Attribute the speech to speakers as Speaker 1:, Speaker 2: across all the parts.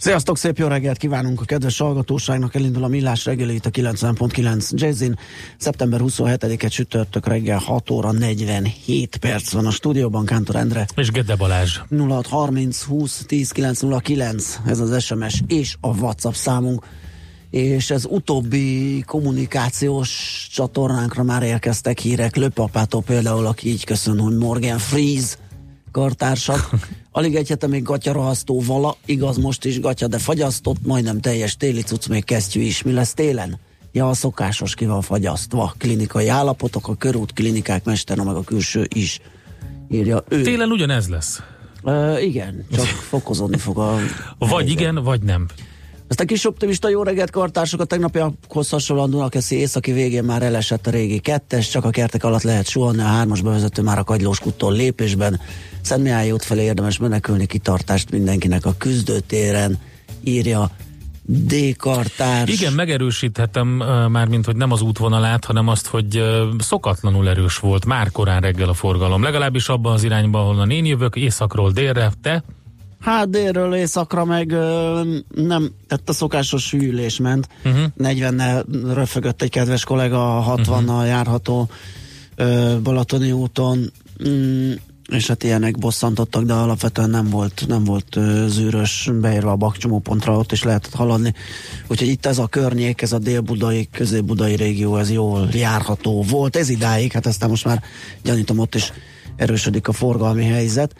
Speaker 1: Sziasztok, szép jó reggelt kívánunk a kedves hallgatóságnak. Elindul a Millás reggeli itt a 90.9 Jazzin. Szeptember 27-e csütörtök reggel 6 óra 47 perc van a stúdióban. Kántor Endre.
Speaker 2: És Gede Balázs.
Speaker 1: 0630 20 10 909. Ez az SMS és a WhatsApp számunk. És ez utóbbi kommunikációs csatornánkra már érkeztek hírek. Löpapától például, aki így köszön, hogy Morgan Freeze kartársak. Alig egy hete még gatyarohasztó vala, igaz most is gatya, de fagyasztott, majdnem teljes téli cucc, még kesztyű is. Mi lesz télen? Ja, a szokásos ki van fagyasztva. Klinikai állapotok, a körút klinikák mesterne, meg a külső is. Írja ő.
Speaker 2: Télen ugyanez lesz.
Speaker 1: Uh, igen, csak fokozódni fog a...
Speaker 2: Vagy
Speaker 1: helyzet.
Speaker 2: igen, vagy nem.
Speaker 1: Ezt a kis optimista jó reggelt kartársak a tegnapiakhoz hasonlóan Dunakeszi északi végén már elesett a régi kettes, csak a kertek alatt lehet suhanni, a hármas bevezető már a kagylós kuttól lépésben. Szent Mihály út felé érdemes menekülni, kitartást mindenkinek a küzdőtéren, írja D. Kartárs.
Speaker 2: Igen, megerősíthetem uh, már, mint hogy nem az útvonalát, hanem azt, hogy szokatlanul erős volt már korán reggel a forgalom. Legalábbis abban az irányban, ahol én jövök, északról délre, te
Speaker 1: Hát délről éjszakra meg ö, nem, tehát a szokásos hűlés ment. Uh-huh. 40-nel röfögött egy kedves kollega a 60-nal uh-huh. járható ö, Balatoni úton, mm, és hát ilyenek bosszantottak, de alapvetően nem volt, nem volt ö, zűrös beérve a bakcsomópontra, ott is lehetett haladni. Úgyhogy itt ez a környék, ez a dél-budai, közép-budai régió, ez jól járható volt. Ez idáig, hát aztán most már gyanítom ott is erősödik a forgalmi helyzet.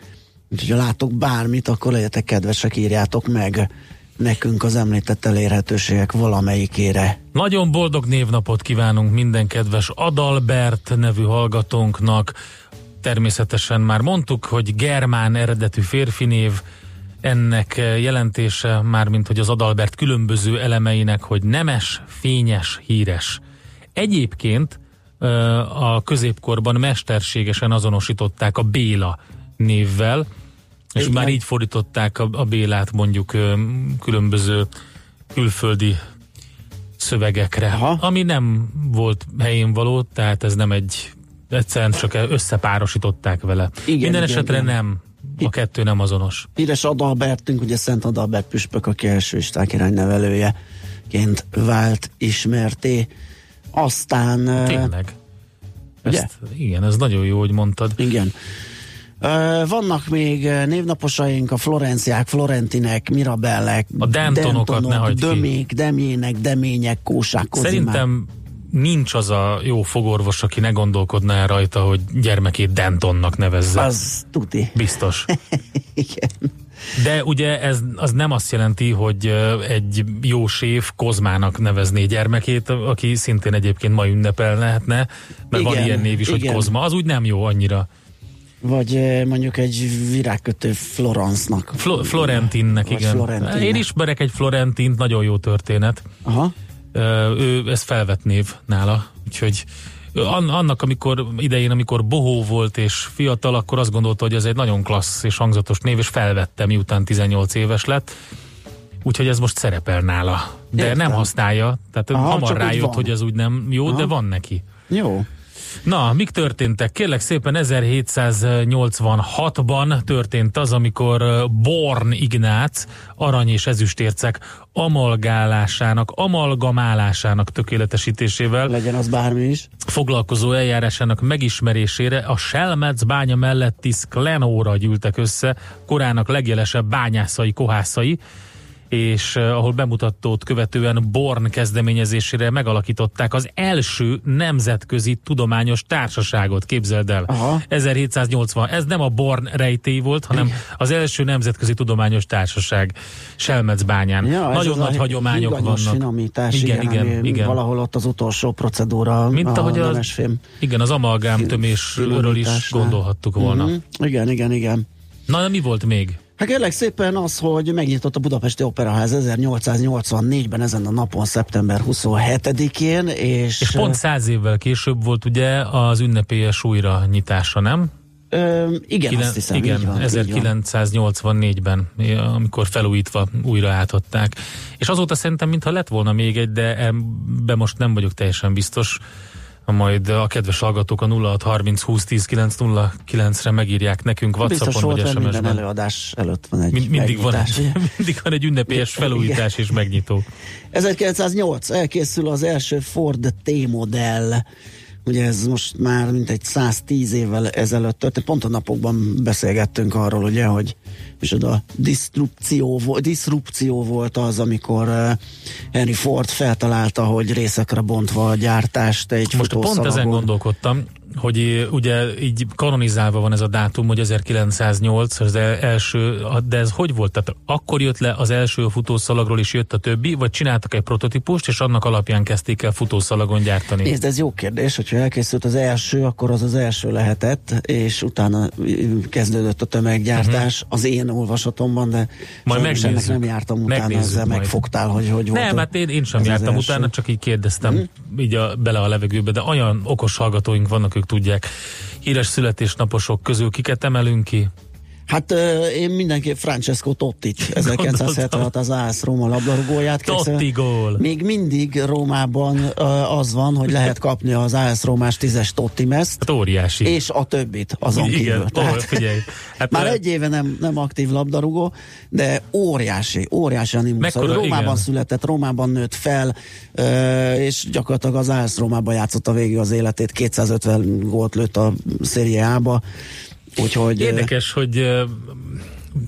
Speaker 1: Úgyhogy ha látok bármit, akkor legyetek kedvesek, írjátok meg nekünk az említett elérhetőségek valamelyikére.
Speaker 2: Nagyon boldog névnapot kívánunk minden kedves Adalbert nevű hallgatónknak. Természetesen már mondtuk, hogy germán eredetű férfi név, ennek jelentése már, mint hogy az Adalbert különböző elemeinek, hogy nemes, fényes, híres. Egyébként a középkorban mesterségesen azonosították a Béla névvel, és
Speaker 1: Igen.
Speaker 2: már így fordították a, a Bélát mondjuk különböző külföldi szövegekre,
Speaker 1: Aha.
Speaker 2: ami nem volt helyén való, tehát ez nem egy egyszerűen csak összepárosították vele.
Speaker 1: Igen,
Speaker 2: Minden
Speaker 1: igen,
Speaker 2: esetre
Speaker 1: igen.
Speaker 2: nem, a kettő nem azonos.
Speaker 1: Híres Adalbertünk, ugye Szent Adalbert püspök, aki első István király nevelőjeként vált ismerté. Aztán...
Speaker 2: Tényleg.
Speaker 1: ugye?
Speaker 2: Ezt, igen, ez nagyon jó, hogy mondtad.
Speaker 1: Igen. Vannak még névnaposaink, a Florenciák, Florentinek, Mirabellek,
Speaker 2: A Dentonokat ne hagyd ki.
Speaker 1: Dömék, Demjének, Demények, Kósák, Kozimák.
Speaker 2: Szerintem nincs az a jó fogorvos, aki ne gondolkodna el rajta, hogy gyermekét Dentonnak nevezze.
Speaker 1: Az tuti.
Speaker 2: Biztos.
Speaker 1: Igen.
Speaker 2: De ugye ez az nem azt jelenti, hogy egy jó séf Kozmának nevezné gyermekét, aki szintén egyébként ma ünnepelhetne, mert van
Speaker 1: Igen,
Speaker 2: ilyen név is, hogy
Speaker 1: igen.
Speaker 2: Kozma. Az úgy nem jó annyira.
Speaker 1: Vagy mondjuk egy virágkötő Florence-nak.
Speaker 2: Flo- Florentinnek,
Speaker 1: Vagy
Speaker 2: igen.
Speaker 1: Florentinnek.
Speaker 2: Én ismerek egy Florentint, nagyon jó történet.
Speaker 1: Aha.
Speaker 2: Ő, ez felvett név nála, úgyhogy annak, amikor idején, amikor bohó volt és fiatal, akkor azt gondolta, hogy ez egy nagyon klassz és hangzatos név, és felvette, miután 18 éves lett. Úgyhogy ez most szerepel nála. De
Speaker 1: Értem.
Speaker 2: nem használja, tehát
Speaker 1: Aha,
Speaker 2: hamar rájött, hogy ez úgy nem jó,
Speaker 1: Aha.
Speaker 2: de van neki.
Speaker 1: Jó.
Speaker 2: Na, mik történtek? Kérlek szépen 1786-ban történt az, amikor Born Ignác arany és ezüstércek amalgálásának, amalgamálásának tökéletesítésével
Speaker 1: Legyen az bármi is.
Speaker 2: foglalkozó eljárásának megismerésére a Selmec bánya melletti Sklenóra gyűltek össze korának legjelesebb bányászai, kohászai, és uh, ahol bemutatót követően Born kezdeményezésére megalakították az első nemzetközi tudományos társaságot, képzeld el.
Speaker 1: Aha.
Speaker 2: 1780. Ez nem a Born rejtély volt, hanem az első nemzetközi tudományos társaság Selmecbányán.
Speaker 1: Ja,
Speaker 2: Nagyon nagy hagyományok vannak.
Speaker 1: finomítás,
Speaker 2: Igen,
Speaker 1: igen,
Speaker 2: igen, igen.
Speaker 1: Valahol ott az utolsó procedúra
Speaker 2: Mint
Speaker 1: a
Speaker 2: ahogy az, igen, az amalgám tömésről is gondolhattuk volna.
Speaker 1: Mhm. Igen, igen, igen.
Speaker 2: Na, de mi volt még?
Speaker 1: Hát kérlek szépen az, hogy megnyitott a Budapesti Operaház 1884-ben ezen a napon, szeptember 27-én, és,
Speaker 2: És pont száz évvel később volt ugye az ünnepélyes újra nyitása, nem?
Speaker 1: ö, igen,
Speaker 2: Kilen-
Speaker 1: azt hiszem,
Speaker 2: igen,
Speaker 1: van.
Speaker 2: 1984-ben, amikor felújítva újra átadták. És azóta szerintem, mintha lett volna még egy, de ebbe most nem vagyok teljesen biztos. Majd a kedves hallgatók a 0630 20 10 909 re megírják nekünk Whatsappon vagy
Speaker 1: hogy minden
Speaker 2: SMS-ben.
Speaker 1: előadás előtt van egy
Speaker 2: Mind, mindig, van egy, mindig van egy ünnepélyes felújítás és megnyitó.
Speaker 1: 1908 elkészül az első Ford T-modell. Ugye ez most már mintegy 110 évvel ezelőtt történt. Pont a napokban beszélgettünk arról, ugye, hogy és a diszrupció, diszrupció volt az, amikor uh, Henry Ford feltalálta, hogy részekre bontva a gyártást egy
Speaker 2: Most pont ezen gondolkodtam, hogy ugye így kanonizálva van ez a dátum, hogy 1908 az el- első, de ez hogy volt? Tehát akkor jött le az első futószalagról is jött a többi, vagy csináltak egy prototípust, és annak alapján kezdték el futószalagon gyártani?
Speaker 1: Nézd, ez jó kérdés, hogyha elkészült az első, akkor az az első lehetett, és utána kezdődött a tömeggyártás uh-huh. az én olvasatomban, de
Speaker 2: Majd megnézzük.
Speaker 1: nem jártam utána,
Speaker 2: Megnézzük
Speaker 1: ezzel
Speaker 2: majd.
Speaker 1: megfogtál, hogy hogy volt.
Speaker 2: Nem,
Speaker 1: a-
Speaker 2: hát én, én sem jártam utána, csak így kérdeztem így a, bele a levegőbe, de olyan okos hallgatóink vannak, ők tudják. Híres születésnaposok közül kiket emelünk ki?
Speaker 1: Hát én mindenképp Francesco Tottit, 1976 az AS Róma labdarúgóját.
Speaker 2: Totti gól!
Speaker 1: Még mindig Rómában az van, hogy lehet kapni az AS Rómás tízes Totti meszt,
Speaker 2: Hát óriási.
Speaker 1: és a többit azon
Speaker 2: Igen,
Speaker 1: kívül.
Speaker 2: ó, figyelj. Hát,
Speaker 1: Már egy éve nem, nem aktív labdarúgó, de óriási, óriási animus.
Speaker 2: Mekkora,
Speaker 1: Rómában
Speaker 2: igen.
Speaker 1: született, Rómában nőtt fel, és gyakorlatilag az AS Rómában játszotta végig az életét, 250 gólt lőtt a Serie A-ba, úgyhogy...
Speaker 2: Érdekes, hogy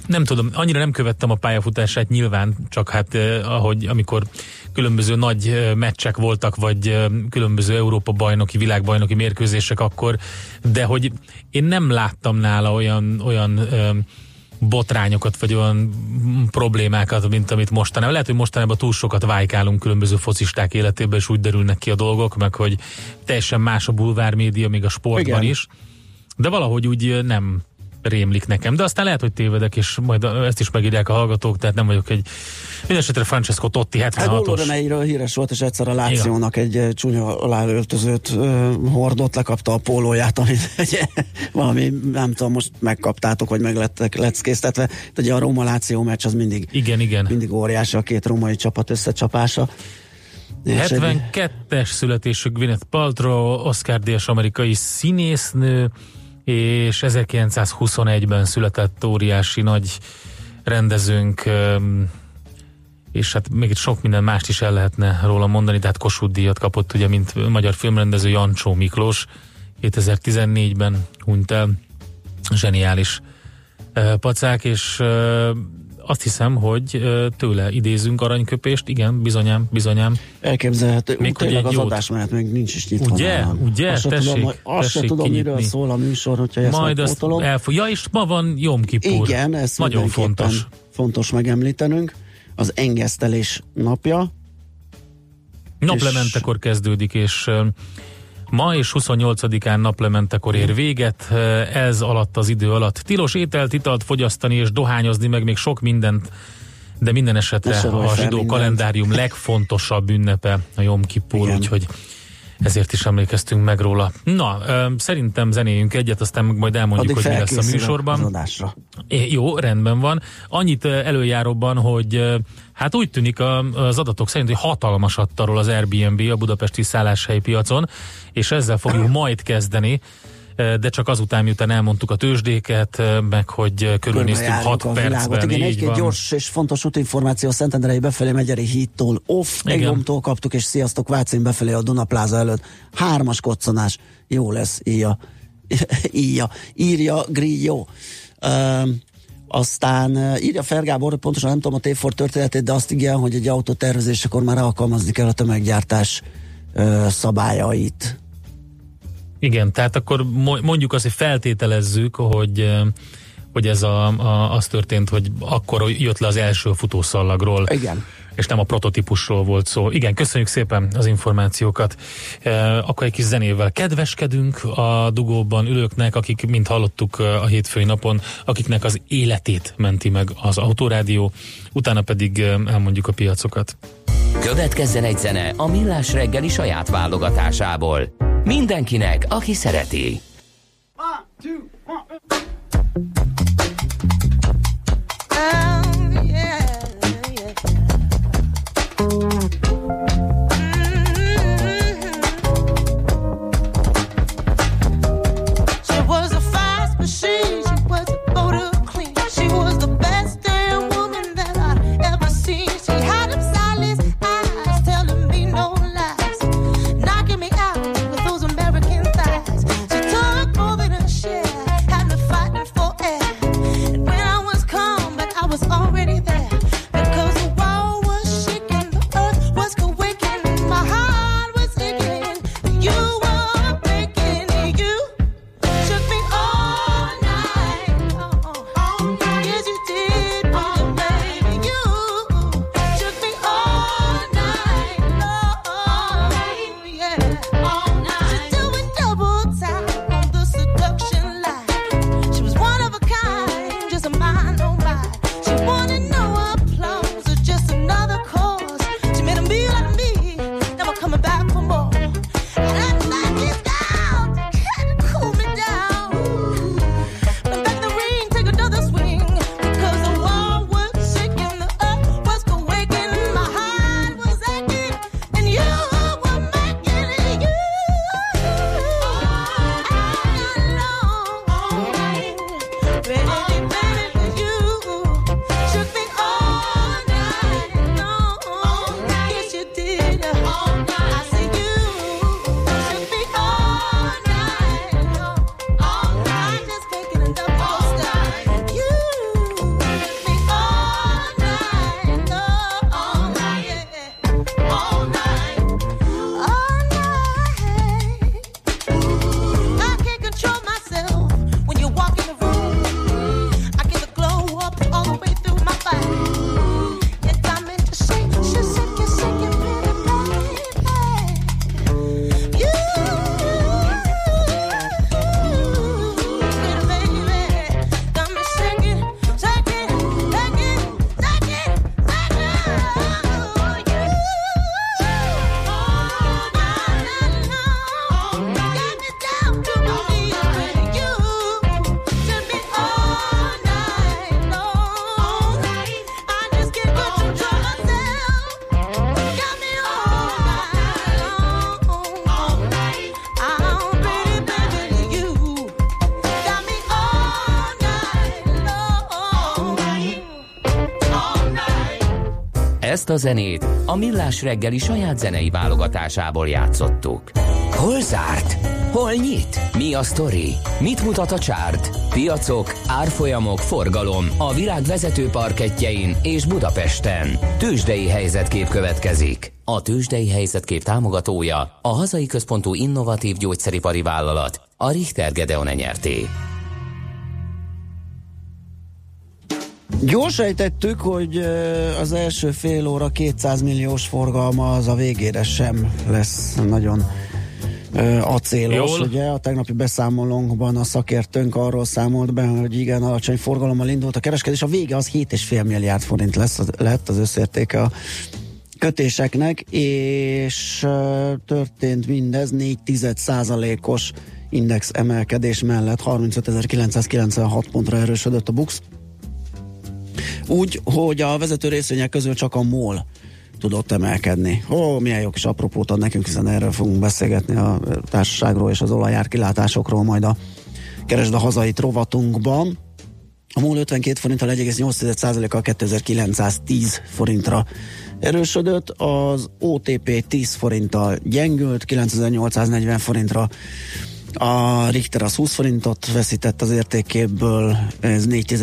Speaker 2: nem tudom, annyira nem követtem a pályafutását nyilván, csak hát eh, ahogy amikor különböző nagy eh, meccsek voltak, vagy eh, különböző Európa bajnoki, világbajnoki mérkőzések akkor, de hogy én nem láttam nála olyan, olyan eh, botrányokat, vagy olyan problémákat, mint amit mostanában. Lehet, hogy mostanában túl sokat vájkálunk különböző focisták életében, és úgy derülnek ki a dolgok, meg hogy teljesen más a bulvár média, még a sportban
Speaker 1: Igen.
Speaker 2: is. De valahogy úgy ö, nem rémlik nekem. De aztán lehet, hogy tévedek, és majd ö, ezt is megírják a hallgatók, tehát nem vagyok egy Mindenesetre Francesco Totti
Speaker 1: Hát
Speaker 2: 76-os.
Speaker 1: Gólóreneiről híres volt, és egyszer a Lációnak egy csúnya aláöltözőt uh, hordott, lekapta a pólóját, amit ugye, valami, nem tudom, most megkaptátok, vagy meg lettek leckésztetve. Hát Ugye a Róma-Láció meccs az mindig,
Speaker 2: Igen, igen.
Speaker 1: mindig óriási a két római csapat összecsapása. És egy-
Speaker 2: 72-es születésű Gwyneth Paltrow, Oscar Díjas amerikai színésznő, és 1921-ben született óriási nagy rendezőnk, és hát még itt sok minden mást is el lehetne róla mondani, tehát Kossuth díjat kapott ugye, mint magyar filmrendező Jancsó Miklós, 2014-ben hunyt el, zseniális pacák, és azt hiszem, hogy tőle idézünk aranyköpést, igen, bizonyám, bizonyám.
Speaker 1: Elképzelhető.
Speaker 2: Még hogy egy
Speaker 1: az
Speaker 2: jót.
Speaker 1: adásmenet még nincs is nyitva.
Speaker 2: Ugye?
Speaker 1: nálam.
Speaker 2: Ugye?
Speaker 1: Azt
Speaker 2: Tessék,
Speaker 1: tudom, hogy, azt
Speaker 2: tessék
Speaker 1: tudom miről
Speaker 2: kinyitni.
Speaker 1: szól a műsor, hogyha ezt
Speaker 2: Majd
Speaker 1: megpótolom.
Speaker 2: elfog... Ja, és ma van Jom Kippur.
Speaker 1: Igen, ez
Speaker 2: Nagyon fontos.
Speaker 1: fontos megemlítenünk. Az engesztelés napja.
Speaker 2: Naplementekor kezdődik, és ma és 28-án naplementekor ér véget. Ez alatt az idő alatt tilos ételt, italt fogyasztani és dohányozni, meg még sok mindent, de minden esetre a zsidó
Speaker 1: mindent.
Speaker 2: kalendárium legfontosabb ünnepe a Jom Kippur, úgyhogy ezért is emlékeztünk meg róla. Na, szerintem zenéjünk egyet, aztán majd elmondjuk,
Speaker 1: Addig
Speaker 2: hogy mi lesz a műsorban.
Speaker 1: Az.
Speaker 2: É, jó, rendben van. Annyit előjáróban, hogy hát úgy tűnik a, az adatok szerint, hogy hatalmasat tarol az Airbnb a budapesti szálláshelyi piacon, és ezzel fogjuk majd kezdeni de csak azután, miután elmondtuk a tőzsdéket, ö, meg hogy ö, körülnéztünk
Speaker 1: Körbejárjuk
Speaker 2: 6
Speaker 1: a világot.
Speaker 2: percben.
Speaker 1: Igen, egy-két
Speaker 2: van.
Speaker 1: gyors és fontos útinformáció Szentendrei befelé Megyeri hídtól off,
Speaker 2: Igen.
Speaker 1: Egromtól kaptuk, és sziasztok Vácin befelé a Dunapláza előtt. Hármas koccanás, jó lesz, írja, írja, írja Grillo. Um, aztán írja Fergábor, pontosan nem tudom a T4 történetét, de azt igen, hogy egy autó tervezésekor már alkalmazni kell a tömeggyártás uh, szabályait.
Speaker 2: Igen, tehát akkor mo- mondjuk azt, hogy feltételezzük, hogy hogy ez a, a, az történt, hogy akkor jött le az első futószallagról.
Speaker 1: Igen.
Speaker 2: És nem a prototípusról volt szó. Igen, köszönjük szépen az információkat. E, akkor egy kis zenével kedveskedünk a dugóban ülőknek, akik, mint hallottuk eh, a hétfői napon, akiknek az életét menti meg az autorádió, utána pedig eh, elmondjuk a piacokat.
Speaker 3: Következzen egy zene a Millás reggeli saját válogatásából. Mindenkinek, aki szereti.
Speaker 4: Oh,
Speaker 3: Ezt a zenét a Millás reggeli saját zenei válogatásából játszottuk. Hol zárt? Hol nyit? Mi a sztori? Mit mutat a csárt? Piacok, árfolyamok, forgalom a világ vezető parketjein és Budapesten. Tősdei helyzetkép következik. A Tősdei helyzetkép támogatója a hazai központú innovatív gyógyszeripari vállalat, a Richter Gedeon nyerté.
Speaker 1: Gyorsejtettük, hogy ö, az első fél óra 200 milliós forgalma az a végére sem lesz nagyon acélos.
Speaker 2: Jól.
Speaker 1: Ugye a tegnapi beszámolónkban a szakértőnk arról számolt be, hogy igen, alacsony forgalommal indult a kereskedés. A vége az 7,5 milliárd forint lesz, lett az összértéke a kötéseknek, és történt mindez 4 os index emelkedés mellett 35.996 pontra erősödött a BUX. Úgy, hogy a vezető részvények közül csak a MOL tudott emelkedni. Ó, milyen jó kis apropót ad nekünk, hiszen erről fogunk beszélgetni a társaságról és az olajár kilátásokról majd a keresd a hazait rovatunkban. A MOL 52 forinttal 1,8%-kal 2910 forintra erősödött, az OTP 10 forinttal gyengült, 9840 forintra a Richter az 20 forintot veszített az értékéből, ez 4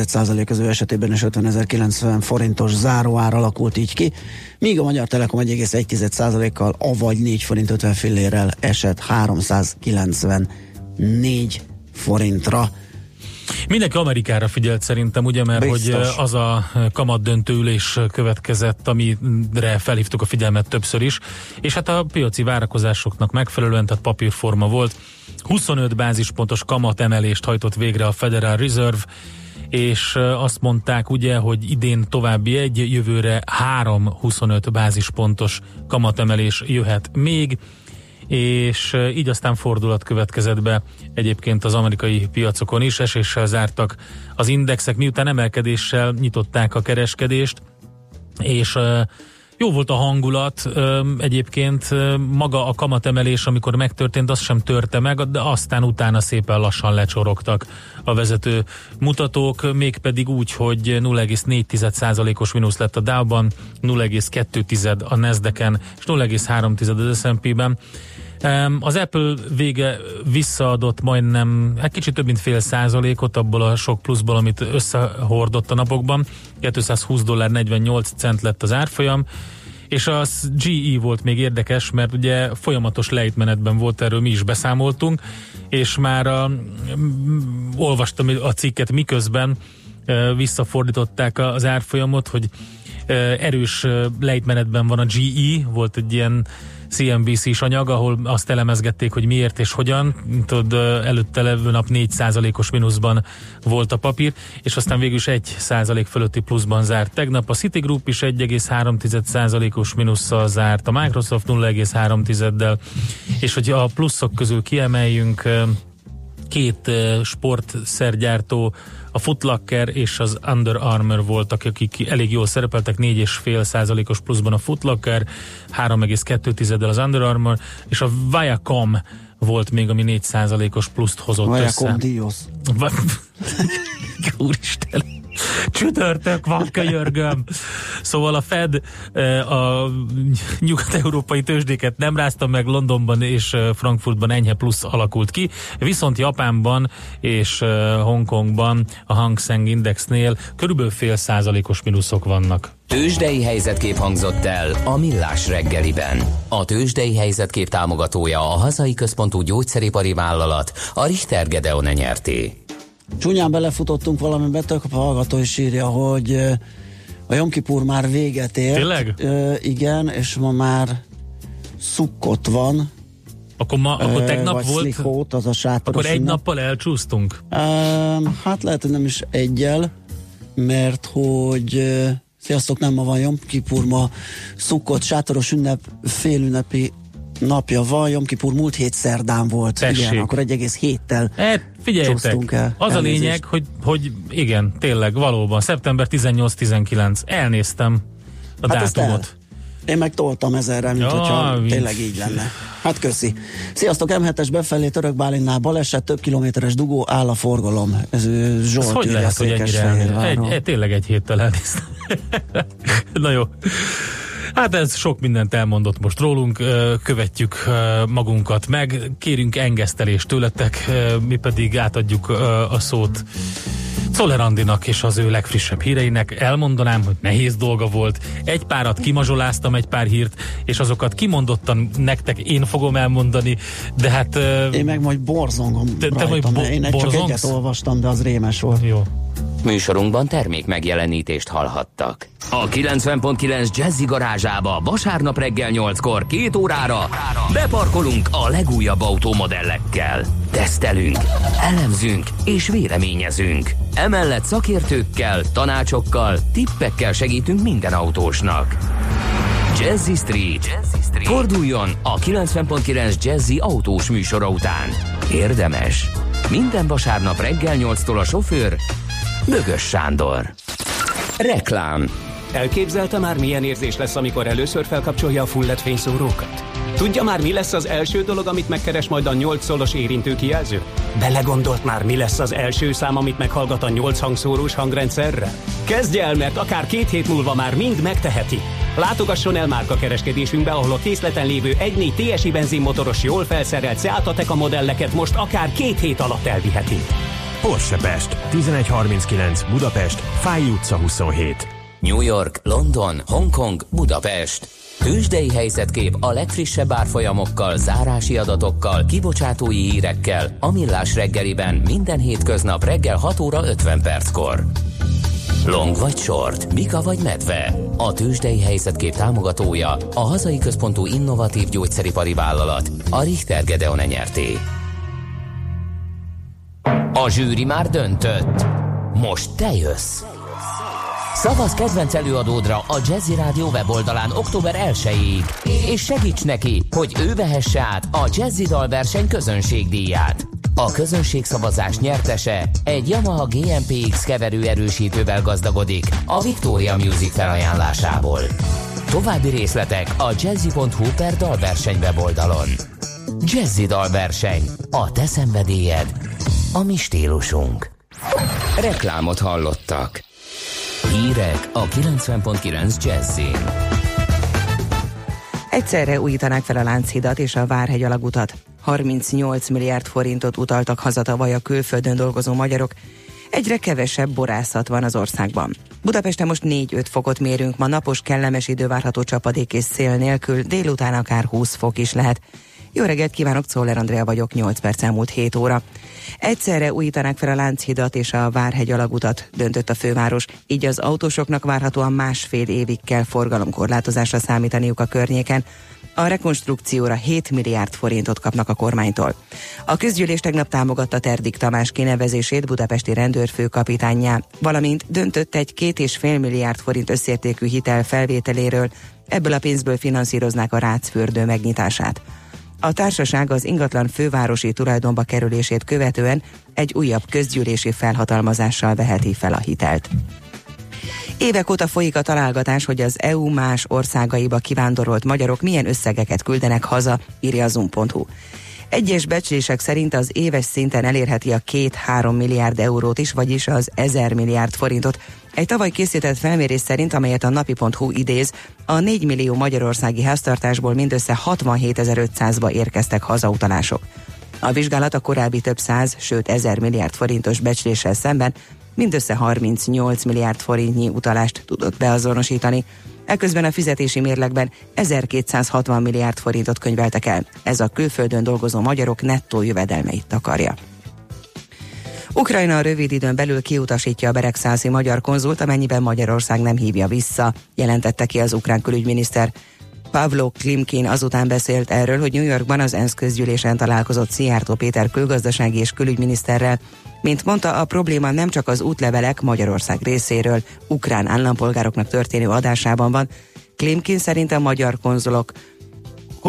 Speaker 1: az ő esetében és 50.090 forintos záróár alakult így ki, míg a Magyar Telekom 1,1%-kal, avagy 4 forint 50 fillérrel esett 394 forintra.
Speaker 2: Mindenki Amerikára figyelt szerintem, ugye, mert Biztos. hogy az a kamat döntőülés következett, amire felhívtuk a figyelmet többször is, és hát a piaci várakozásoknak megfelelően, tehát papírforma volt. 25 bázispontos kamat emelést hajtott végre a Federal Reserve, és azt mondták ugye, hogy idén további egy, jövőre három 25 bázispontos kamatemelés jöhet még és így aztán fordulat következett be egyébként az amerikai piacokon is, eséssel zártak az indexek, miután emelkedéssel nyitották a kereskedést, és jó volt a hangulat, egyébként maga a kamatemelés, amikor megtörtént, az sem törte meg, de aztán utána szépen lassan lecsorogtak a vezető mutatók, mégpedig úgy, hogy 0,4%-os mínusz lett a Dow-ban, 0,2 a Nasdaq-en, és 0,3 az S&P-ben. Az Apple vége visszaadott majdnem, hát kicsit több mint fél százalékot abból a sok pluszból, amit összehordott a napokban. 220 dollár 48 cent lett az árfolyam, és a GE volt még érdekes, mert ugye folyamatos lejtmenetben volt, erről mi is beszámoltunk, és már a, olvastam a cikket miközben visszafordították az árfolyamot, hogy erős lejtmenetben van a GE, volt egy ilyen CNBC-s anyag, ahol azt elemezgették, hogy miért és hogyan. Tudod, előtte levő nap 4%-os mínuszban volt a papír, és aztán végül is 1% fölötti pluszban zárt. Tegnap a Citigroup is 1,3%-os mínusszal zárt, a Microsoft 0,3-del, és hogy a pluszok közül kiemeljünk két sportszergyártó a Footlocker és az Under Armour voltak, akik elég jól szerepeltek, 4,5 százalékos pluszban a Footlocker, 3,2 az Under Armour, és a Viacom volt még, ami 4 százalékos pluszt hozott
Speaker 1: Viacom
Speaker 2: össze.
Speaker 1: Dios.
Speaker 2: Úristen! Csütörtök van, könyörgöm. Szóval a Fed eh, a nyugat-európai tőzsdéket nem rázta meg, Londonban és eh, Frankfurtban enyhe plusz alakult ki, viszont Japánban és eh, Hongkongban a Hang Seng Indexnél körülbelül fél százalékos mínuszok vannak.
Speaker 3: Tőzsdei helyzetkép hangzott el a Millás reggeliben. A Tőzsdei helyzetkép támogatója a hazai központú gyógyszeripari vállalat, a Richter Gedeon nyerté.
Speaker 1: Csúnyán belefutottunk valamibe, tök a hallgató is írja, hogy a Jomkipur már véget ért.
Speaker 2: Tényleg?
Speaker 1: Uh, igen, és ma már szukkot van.
Speaker 2: Akkor, ma, akkor tegnap
Speaker 1: vagy
Speaker 2: volt?
Speaker 1: Slichót, az a sátoros
Speaker 2: Akkor egy
Speaker 1: ünnep.
Speaker 2: nappal elcsúsztunk?
Speaker 1: Uh, hát lehet, hogy nem is egyel, mert hogy sziasztok, nem ma van Jomkipur, ma szukkot, sátoros ünnep, félünnepi napja van, Jomkipur múlt hét szerdán volt.
Speaker 2: Tessék.
Speaker 1: Igen, akkor egy egész héttel
Speaker 2: Hát figyeljetek,
Speaker 1: Csúsztunk el.
Speaker 2: az a lényeg, hogy, hogy igen, tényleg, valóban, szeptember 18-19, elnéztem a
Speaker 1: Hát
Speaker 2: dátumot.
Speaker 1: Én meg toltam ezerre, mint
Speaker 2: Ja,
Speaker 1: hogyha tényleg így lenne. Hát köszi. Sziasztok, M7-es befelé Török Bálinnál baleset, több kilométeres dugó, áll a forgalom. Ez Zsolt
Speaker 2: Ez hogy lehet, hogy ennyire egy, egy, Tényleg egy héttel elnéztem. Na jó. Hát ez sok mindent elmondott most rólunk, követjük magunkat meg, kérünk engesztelést tőletek, mi pedig átadjuk a szót Szoller Andinak és az ő legfrissebb híreinek. Elmondanám, hogy nehéz dolga volt. Egy párat kimazsoláztam, egy pár hírt, és azokat kimondottan nektek én fogom elmondani, de hát...
Speaker 1: Én meg majd borzongom
Speaker 2: Te- te
Speaker 1: rajta,
Speaker 2: majd bo-
Speaker 1: én csak egyet olvastam, de az rémes volt.
Speaker 2: Jó.
Speaker 3: Műsorunkban termék megjelenítést hallhattak. A 90.9 Jazzy garázsába vasárnap reggel 8-kor két órára beparkolunk a legújabb automodellekkel. Tesztelünk, elemzünk és véleményezünk. Emellett szakértőkkel, tanácsokkal, tippekkel segítünk minden autósnak. Jazzy Street. Jazzy Street. Forduljon a 90.9 Jazzy autós műsora után. Érdemes. Minden vasárnap reggel 8-tól a sofőr Bögös Sándor. Reklám.
Speaker 5: Elképzelte már milyen érzés lesz, amikor először felkapcsolja a full LED fényszórókat? Tudja már, mi lesz az első dolog, amit megkeres majd a 8 szolos érintő kijelző? Belegondolt már, mi lesz az első szám, amit meghallgat a 8 hangszórós hangrendszerre? Kezdje el, mert akár két hét múlva már mind megteheti. Látogasson el márka kereskedésünkbe, ahol a készleten lévő 1.4 TSI benzinmotoros jól felszerelt Seat Ateca modelleket most akár két hét alatt elviheti.
Speaker 6: Porsche Pest, 1139 Budapest, Fáj utca 27.
Speaker 3: New York, London, Hongkong, Budapest. Tősdei helyzetkép a legfrissebb árfolyamokkal, zárási adatokkal, kibocsátói hírekkel, a Millás reggeliben minden hétköznap reggel 6 óra 50 perckor. Long vagy short, Mika vagy medve. A tőzsdei helyzetkép támogatója a hazai központú innovatív gyógyszeripari vállalat, a Richter Gedeon nyerté. A zsűri már döntött. Most te jössz. Szavaz kedvenc előadódra a Jazzy Rádió weboldalán október 1-ig, és segíts neki, hogy ő vehesse át a Jazzy Dalverseny közönségdíját. A közönségszavazás nyertese egy Yamaha GMPX keverőerősítővel gazdagodik a Victoria Music felajánlásából. További részletek a jazzy.hu per dalverseny weboldalon. Jazzy Dalverseny. A te szenvedélyed. A mi stílusunk. Reklámot hallottak. Hírek a 90.9 Jazzin.
Speaker 7: Egyszerre újítanák fel a Lánchidat és a Várhegy alagutat. 38 milliárd forintot utaltak haza tavaly a külföldön dolgozó magyarok. Egyre kevesebb borászat van az országban. Budapesten most 4-5 fokot mérünk, ma napos kellemes idő várható csapadék és szél nélkül, délután akár 20 fok is lehet. Jó reggelt kívánok, Czoller Andrea vagyok, 8 perc elmúlt 7 óra. Egyszerre újítanák fel a Lánchidat és a Várhegy alagutat, döntött a főváros, így az autósoknak várhatóan másfél évig kell forgalomkorlátozásra számítaniuk a környéken. A rekonstrukcióra 7 milliárd forintot kapnak a kormánytól. A közgyűlés tegnap támogatta Terdik Tamás kinevezését budapesti rendőrfőkapitányjá, valamint döntött egy két és fél milliárd forint összértékű hitel felvételéről, ebből a pénzből finanszíroznák a rácfürdő megnyitását. A társaság az ingatlan fővárosi tulajdonba kerülését követően egy újabb közgyűlési felhatalmazással veheti fel a hitelt. Évek óta folyik a találgatás, hogy az EU más országaiba kivándorolt magyarok milyen összegeket küldenek haza, írja a zoom.hu. Egyes becslések szerint az éves szinten elérheti a 2-3 milliárd eurót is, vagyis az 1000 milliárd forintot. Egy tavaly készített felmérés szerint, amelyet a napi.hu idéz, a 4 millió magyarországi háztartásból mindössze 67.500-ba érkeztek hazautalások. A vizsgálat a korábbi több száz, sőt 1000 milliárd forintos becsléssel szemben mindössze 38 milliárd forintnyi utalást tudott beazonosítani. Eközben a fizetési mérlegben 1260 milliárd forintot könyveltek el. Ez a külföldön dolgozó magyarok nettó jövedelmeit takarja. Ukrajna a rövid időn belül kiutasítja a beregszászi magyar konzult, amennyiben Magyarország nem hívja vissza, jelentette ki az ukrán külügyminiszter. Pavlo Klimkin azután beszélt erről, hogy New Yorkban az ENSZ közgyűlésen találkozott Szijjártó Péter külgazdasági és külügyminiszterrel. Mint mondta, a probléma nem csak az útlevelek Magyarország részéről ukrán állampolgároknak történő adásában van. Klimkin szerint a magyar konzulok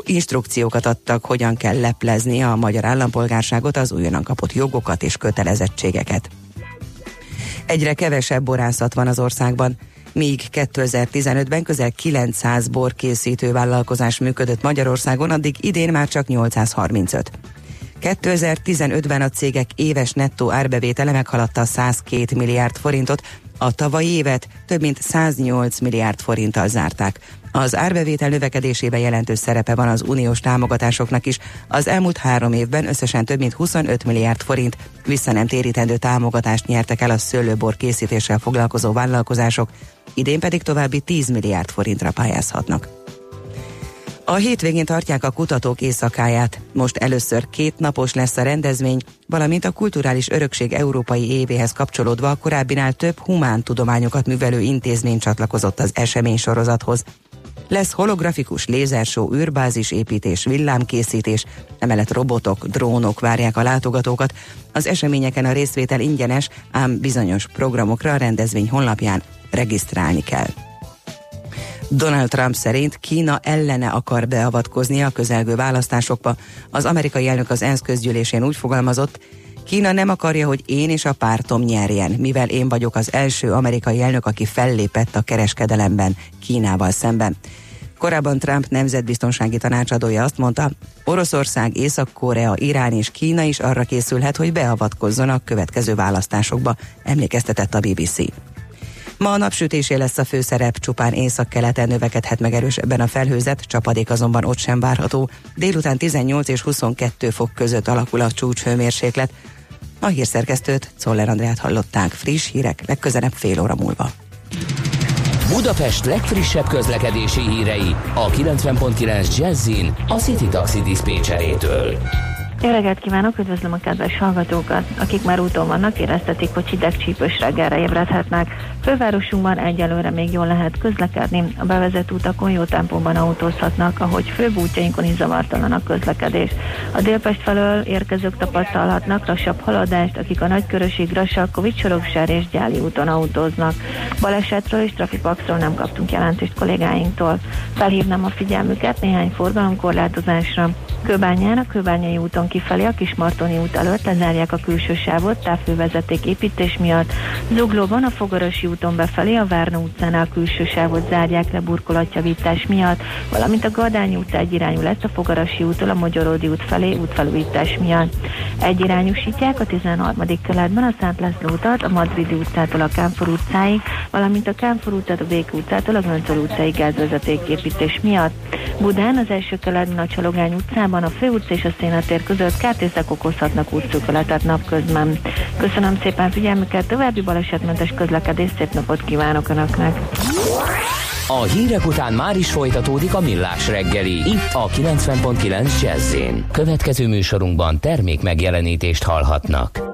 Speaker 7: instrukciókat adtak, hogyan kell leplezni a magyar állampolgárságot, az újonnan kapott jogokat és kötelezettségeket. Egyre kevesebb borászat van az országban. Míg 2015-ben közel 900 borkészítő vállalkozás működött Magyarországon, addig idén már csak 835. 2015-ben a cégek éves nettó árbevétele meghaladta 102 milliárd forintot, a tavalyi évet több mint 108 milliárd forinttal zárták. Az árbevétel növekedésében jelentős szerepe van az uniós támogatásoknak is. Az elmúlt három évben összesen több mint 25 milliárd forint vissza nem térítendő támogatást nyertek el a szőlőbor készítéssel foglalkozó vállalkozások, idén pedig további 10 milliárd forintra pályázhatnak. A hétvégén tartják a kutatók éjszakáját. Most először két napos lesz a rendezvény, valamint a kulturális örökség európai évéhez kapcsolódva a korábbinál több humán tudományokat művelő intézmény csatlakozott az esemény sorozathoz. Lesz holografikus lézersó, űrbázis építés, villámkészítés, emellett robotok, drónok várják a látogatókat. Az eseményeken a részvétel ingyenes, ám bizonyos programokra a rendezvény honlapján regisztrálni kell. Donald Trump szerint Kína ellene akar beavatkozni a közelgő választásokba. Az amerikai elnök az ENSZ közgyűlésén úgy fogalmazott, Kína nem akarja, hogy én és a pártom nyerjen, mivel én vagyok az első amerikai elnök, aki fellépett a kereskedelemben Kínával szemben. Korábban Trump nemzetbiztonsági tanácsadója azt mondta, Oroszország, Észak-Korea, Irán és Kína is arra készülhet, hogy beavatkozzon a következő választásokba, emlékeztetett a BBC. Ma a napsütésé lesz a főszerep, csupán észak-keleten növekedhet meg erősebben a felhőzet, csapadék azonban ott sem várható. Délután 18 és 22 fok között alakul a csúcshőmérséklet. A hírszerkesztőt, Czoller Andrát hallották. Friss hírek legközelebb fél óra múlva.
Speaker 3: Budapest legfrissebb közlekedési hírei a 90.9 Jazzin a City Taxi Dispécsejétől.
Speaker 8: Jó reggelt kívánok, üdvözlöm a kedves hallgatókat, akik már úton vannak, éreztetik, hogy hideg csípős reggelre ébredhetnek. Fővárosunkban egyelőre még jól lehet közlekedni, a bevezető utakon jó tempóban autózhatnak, ahogy főbb útjainkon is zavartalan a közlekedés. A Délpest felől érkezők tapasztalhatnak lassabb haladást, akik a Nagykörösig, Grassalkovics, Soroksár és Gyáli úton autóznak. Balesetről és trafipaxról nem kaptunk jelentést kollégáinktól. Felhívnám a figyelmüket néhány forgalomkorlátozásra. Kőbányán, a Kőbányai úton kifelé a Kismartoni út előtt lezárják a külső sávot távfővezeték építés miatt. Zuglóban a Fogarosi úton befelé a Várna utcánál a külső sávot zárják le burkolatjavítás miatt, valamint a Gadányi utca egyirányú lesz a Fogarasi úttól a Magyaródi út felé útfelújítás miatt. Egyirányosítják a 13. keletben a Szent László utat a Madridi utcától a Kánfor utcáig, valamint a Kánfor utcát a Bék utcától a Göncöl utcáig gázvezeték építés miatt. Budán az első keletben a Csalogány utcában a Fő utca és a Szénatér között kártészek okozhatnak útszűköletet napközben. Köszönöm szépen figyelmüket, további balesetmentes közlekedés, szép napot kívánok Önöknek!
Speaker 3: A hírek után már is folytatódik a millás reggeli, itt a 90.9 jazz Következő műsorunkban termék megjelenítést hallhatnak.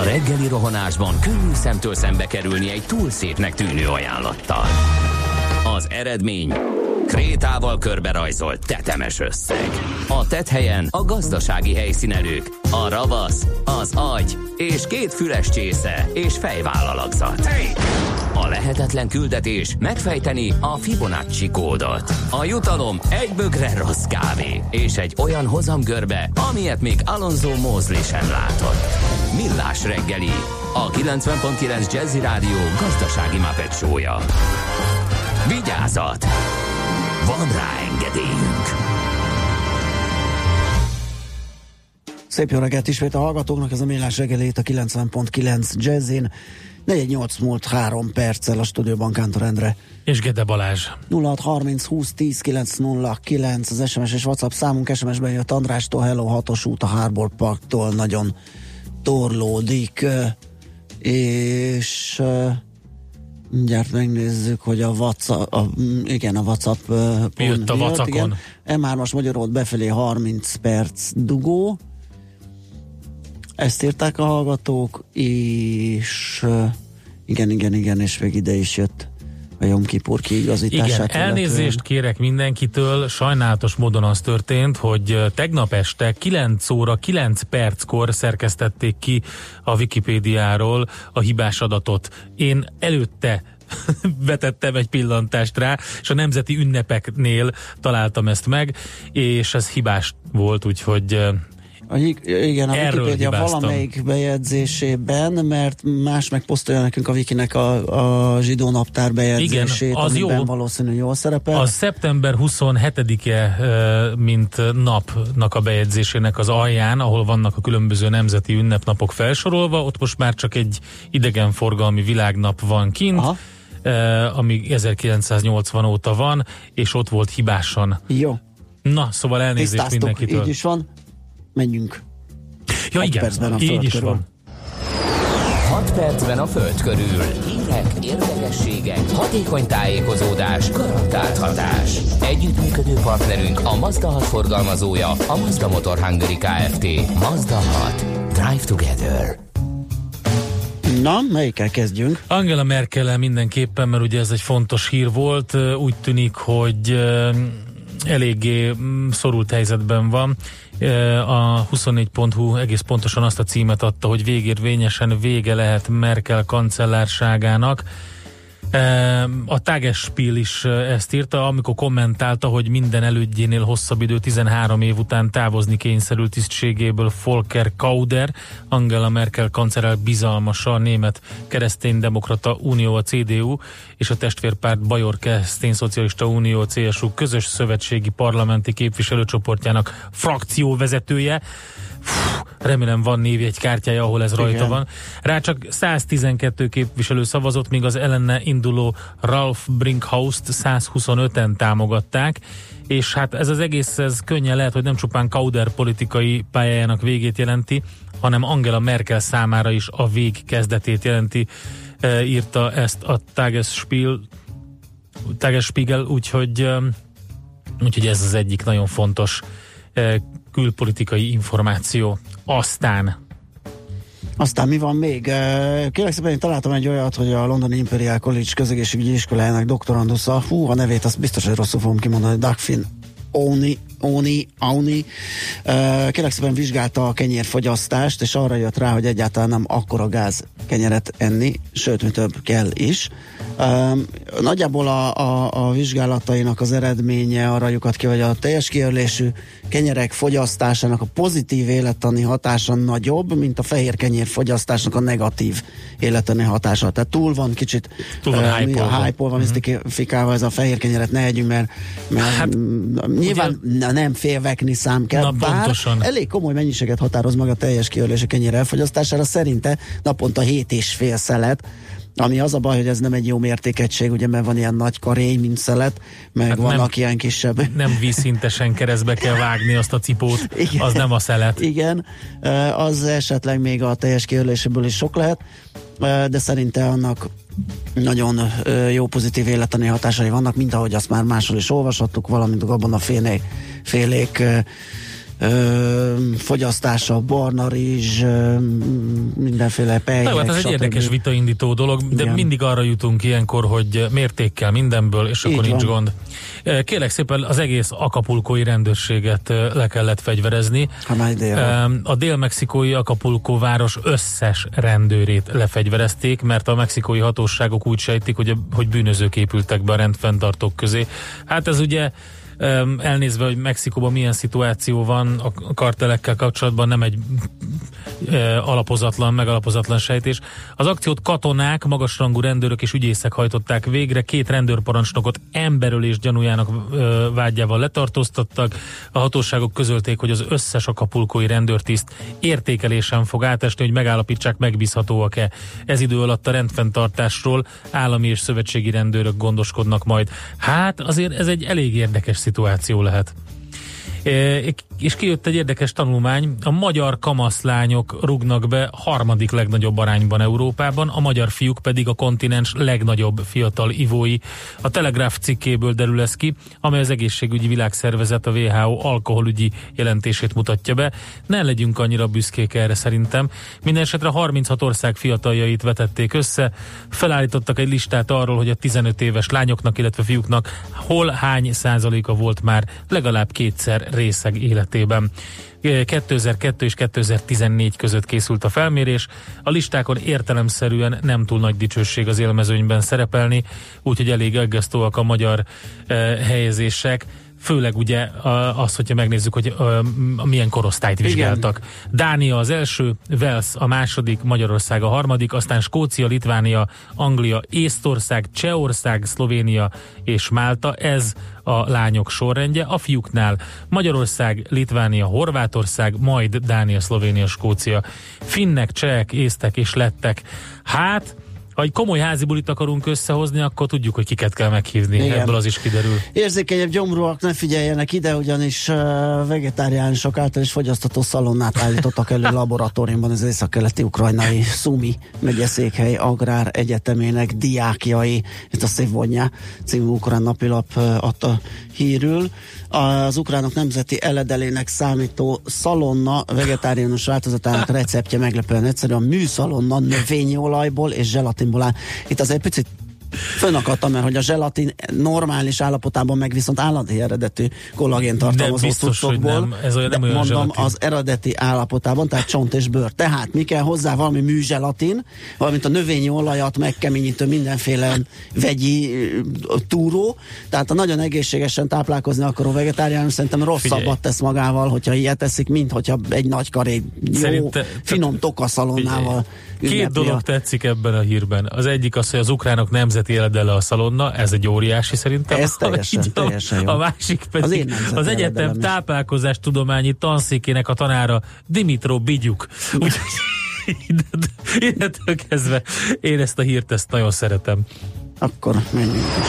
Speaker 3: Reggeli rohanásban könnyű szemtől szembe kerülni egy túl szépnek tűnő ajánlattal. Az eredmény krétával körberajzolt tetemes összeg. A tethelyen a gazdasági helyszínelők, a ravasz, az agy és két füles csésze és fejvállalakzat. A lehetetlen küldetés megfejteni a Fibonacci kódot. A jutalom egy bögre rossz kávé és egy olyan hozamgörbe, amilyet még Alonso Mózli sem látott. Millás reggeli, a 90.9 Jazzy Rádió gazdasági mapetsója. Vigyázat! Van rá engedélyünk!
Speaker 1: Szép jó reggelt ismét a hallgatóknak, ez a Millás reggelét a 90.9 Jazzin. 418 múlt 3 perccel a stúdióban Kántor Endre.
Speaker 2: És Gede Balázs.
Speaker 1: 0630 20 10 909 az SMS és WhatsApp számunk. SMS-ben jött Andrástól, Hello 6-os út a Harbor Parktól nagyon torlódik. És mindjárt megnézzük, hogy a WhatsApp, a, igen, a WhatsApp pont
Speaker 2: Jött a
Speaker 1: igen. M3-as Magyarót befelé 30 perc dugó. Ezt írták a hallgatók, és igen, igen, igen, és még ide is jött a Jom Kipur kiigazítását.
Speaker 2: Igen, elnézést kérek mindenkitől, sajnálatos módon az történt, hogy tegnap este 9 óra 9 perckor szerkesztették ki a Wikipédiáról a hibás adatot. Én előtte vetettem egy pillantást rá, és a nemzeti ünnepeknél találtam ezt meg, és ez hibás volt, úgyhogy
Speaker 1: A, igen, a
Speaker 2: Erről
Speaker 1: Wikipédia
Speaker 2: hibáztam.
Speaker 1: valamelyik bejegyzésében, mert más megposztolja nekünk a Wikinek a, a zsidó naptár bejegyzését,
Speaker 2: Igen, az jó.
Speaker 1: valószínű jól szerepel.
Speaker 2: A szeptember 27-e, ö, mint napnak a bejegyzésének az alján, ahol vannak a különböző nemzeti ünnepnapok felsorolva, ott most már csak egy idegenforgalmi világnap van kint,
Speaker 1: Aha.
Speaker 2: ami 1980 óta van, és ott volt hibásan.
Speaker 1: Jó,
Speaker 2: Na, szóval elnézést
Speaker 1: tisztáztuk,
Speaker 2: mindenkitől.
Speaker 1: így is van. Menjünk.
Speaker 2: ja,
Speaker 1: hat
Speaker 2: igen,
Speaker 1: percben a
Speaker 2: így
Speaker 1: föld
Speaker 2: is
Speaker 1: körül.
Speaker 2: van.
Speaker 3: 6 percben a Föld körül. Hírek, érdekességek, hatékony tájékozódás, garantált hatás. Együttműködő partnerünk a Mazda 6 forgalmazója, a Mazda Motor Hungary Kft. Mazda 6. Drive together.
Speaker 1: Na, melyikkel kezdjünk?
Speaker 2: Angela merkel mindenképpen, mert ugye ez egy fontos hír volt, úgy tűnik, hogy eléggé mm, szorult helyzetben van. A 24.hu egész pontosan azt a címet adta, hogy végérvényesen vége lehet Merkel kancellárságának. A Tagesspiel is ezt írta, amikor kommentálta, hogy minden elődjénél hosszabb idő 13 év után távozni kényszerült tisztségéből Volker Kauder, Angela Merkel kancellár bizalmasa, a német kereszténydemokrata unió, a CDU és a testvérpárt Bajor Keresztény Szocialista Unió, a CSU közös szövetségi parlamenti képviselőcsoportjának frakcióvezetője. Fú, remélem van névjegy kártyája, ahol ez rajta
Speaker 1: Igen.
Speaker 2: van. Rá csak 112 képviselő szavazott, míg az ellene induló Ralph Brinkhaust 125-en támogatták, és hát ez az egész, ez könnyen lehet, hogy nem csupán Kauder politikai pályájának végét jelenti, hanem Angela Merkel számára is a vég kezdetét jelenti, e, írta ezt a Tagesspiel, Tagesspiegel, úgyhogy, e, úgyhogy ez az egyik nagyon fontos e, külpolitikai információ. Aztán
Speaker 1: Aztán mi van még? Kérlek szépen, én találtam egy olyat, hogy a Londoni Imperial College közegészségügyi iskolájának doktorandusza, hú, a nevét azt biztos, hogy rosszul fogom kimondani, Dagfin Oni, Oni, Auni, kérlek szépen vizsgálta a kenyérfogyasztást, és arra jött rá, hogy egyáltalán nem akkora gáz kenyeret enni, sőt, mi több kell is. Nagyjából a, a, a vizsgálatainak az eredménye arra lyukat ki, hogy a teljes kiörlésű kenyerek fogyasztásának a pozitív élettani hatása nagyobb, mint a fehér kenyér fogyasztásnak a negatív élettani hatása. Tehát túl van kicsit
Speaker 2: Túl van
Speaker 1: mi
Speaker 2: hype-olva.
Speaker 1: hype-olva, misztifikálva ez a fehér kenyeret ne együnk, mert, mert
Speaker 2: Hát,
Speaker 1: nyilván na, nem félvekni szám kell,
Speaker 2: Na,
Speaker 1: bár
Speaker 2: pontosan.
Speaker 1: elég komoly mennyiséget határoz meg a teljes kiörlésű kenyér elfogyasztására, szerinte naponta 7 és fél szelet, ami az a baj, hogy ez nem egy jó mértékegység, ugye, mert van ilyen nagy karény, mint szelet, meg
Speaker 2: Hát
Speaker 1: hát
Speaker 2: nem-
Speaker 1: vannak ilyen kisebb.
Speaker 2: nem vízszintesen keresztbe kell vágni azt a cipót,
Speaker 1: Igen.
Speaker 2: az nem a szelet.
Speaker 1: Igen, az esetleg még a teljes kiörléséből is sok lehet, de szerinte annak nagyon jó pozitív élettani hatásai vannak, mint ahogy azt már máshol is olvashattuk, valamint abban a félék, félék ö, fogyasztása, barna rizs, ö, mindenféle pejek,
Speaker 2: Na jó, hát ez egy
Speaker 1: stb.
Speaker 2: érdekes vitaindító dolog, de
Speaker 1: Igen.
Speaker 2: mindig arra jutunk ilyenkor, hogy mértékkel mindenből, és akkor
Speaker 1: Így
Speaker 2: nincs
Speaker 1: van.
Speaker 2: gond. Kérlek szépen az egész akapulkói rendőrséget le kellett fegyverezni.
Speaker 1: Ha már.
Speaker 2: Em, A dél-mexikói Acapulco város összes rendőrét lefegyverezték, mert a mexikói hatóságok úgy sejtik, hogy, hogy bűnözők épültek be a rendfenntartók közé. Hát ez ugye elnézve, hogy Mexikóban milyen szituáció van a kartelekkel kapcsolatban, nem egy alapozatlan, megalapozatlan sejtés. Az akciót katonák, magasrangú rendőrök és ügyészek hajtották végre. Két rendőrparancsnokot emberölés gyanújának vágyával letartóztattak. A hatóságok közölték, hogy az összes akapulkói rendőrtiszt értékelésen fog átesni, hogy megállapítsák, megbízhatóak-e. Ez idő alatt a rendfenntartásról állami és szövetségi rendőrök gondoskodnak majd. Hát azért ez egy elég érdekes szituáció lehet. És kijött egy érdekes tanulmány, a magyar kamaszlányok rugnak be harmadik legnagyobb arányban Európában, a magyar fiúk pedig a kontinens legnagyobb fiatal ivói. A Telegraph cikkéből derül ez ki, amely az egészségügyi világszervezet, a WHO alkoholügyi jelentését mutatja be. Ne legyünk annyira büszkék erre szerintem. Minden esetre 36 ország fiataljait vetették össze, felállítottak egy listát arról, hogy a 15 éves lányoknak, illetve fiúknak hol hány százaléka volt már legalább kétszer részeg életében. 2002 és 2014 között készült a felmérés. A listákon értelemszerűen nem túl nagy dicsőség az élmezőnyben szerepelni, úgyhogy elég aggasztóak a magyar eh, helyezések. Főleg ugye az, hogyha megnézzük, hogy milyen korosztályt
Speaker 1: Igen.
Speaker 2: vizsgáltak. Dánia az első, Wales a második, Magyarország a harmadik, aztán Skócia, Litvánia, Anglia, Észtország, Csehország, Szlovénia és Málta. Ez a lányok sorrendje. A fiúknál Magyarország, Litvánia, Horvátország, majd Dánia, Szlovénia, Skócia. Finnek, csehek, észtek és lettek. Hát, ha egy komoly házi bulit akarunk összehozni, akkor tudjuk, hogy kiket kell meghívni.
Speaker 1: Igen.
Speaker 2: Ebből az is kiderül.
Speaker 1: Érzékenyebb gyomrúak ne figyeljenek ide, ugyanis uh, vegetáriánusok által is fogyasztató szalonnát állítottak elő laboratóriumban az észak-keleti ukrajnai Szumi megyeszékhely Agrár Egyetemének diákjai. Itt a Szévonja című ukrán napilap uh, adta hírül. Az ukránok nemzeti eledelének számító szalonna vegetáriánus változatának receptje meglepően egyszerű. A műszalonna növényi olajból és áll. Itt azért picit Fönnakadtam, mert hogy a zselatin normális állapotában meg viszont állati eredetű kollagén tartalmazó cuccokból.
Speaker 2: nem. Ez olyan- nem olyan
Speaker 1: mondom,
Speaker 2: zselatin.
Speaker 1: az eredeti állapotában, tehát csont és bőr. Tehát mi kell hozzá valami műzselatin, valamint a növényi olajat megkeményítő mindenféle vegyi túró. Tehát a nagyon egészségesen táplálkozni akaró vegetáriánus szerintem rosszabbat
Speaker 2: Figyelj.
Speaker 1: tesz magával, hogyha ilyet eszik, mint hogyha egy nagy karé jó,
Speaker 2: Szerinte-
Speaker 1: finom tokaszalonnával
Speaker 2: Két
Speaker 1: ünnepli
Speaker 2: dolog
Speaker 1: a-
Speaker 2: tetszik ebben a hírben. Az egyik az, hogy az ukránok nemzeti eledele a szalonna, ez egy óriási szerintem.
Speaker 1: Ez teljesen,
Speaker 2: a-
Speaker 1: teljesen jó.
Speaker 2: A másik
Speaker 1: Az
Speaker 2: pedig
Speaker 1: nemzeti
Speaker 2: az egyetem táplálkozás tudományi tanszékének a tanára Dimitro Bigyuk. Úgyhogy innentől kezdve én ezt a hírt ezt nagyon szeretem.
Speaker 1: Akkor menjünk is.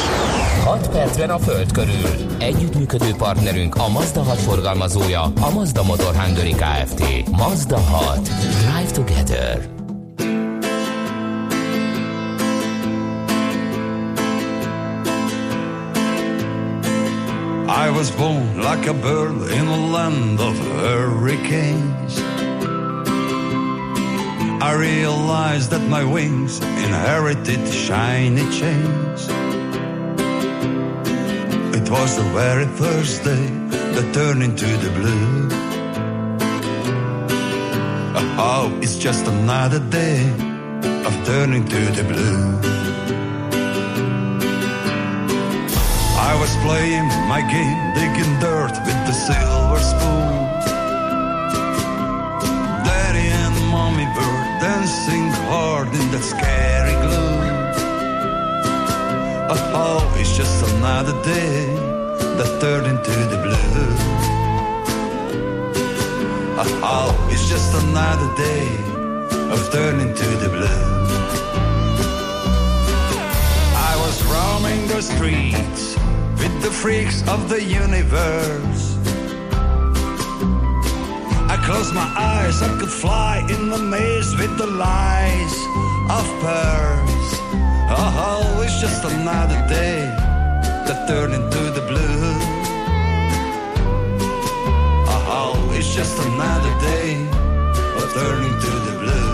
Speaker 3: 6 percben a Föld körül. Együttműködő partnerünk a Mazda 6 forgalmazója, a Mazda Motor Hungary Kft. Mazda 6. Drive together.
Speaker 9: I was born like a bird in a land of hurricanes. I realized that my wings inherited shiny chains. It was the very first day that turned into the blue. Oh, it's just another day of turning to the blue. I was playing my game, digging dirt with the silver spoon. Daddy and mommy were dancing hard in that scary gloom. Oh, it's just another day that turned into the blue. Oh, it's just another day of turning to the blue. I was roaming the streets with the freaks of the universe. I closed my eyes, I could fly in the maze with the lies of pearls. Oh, oh, it's just another day that turned into the blue. Oh, oh it's just another day of turning to the blue.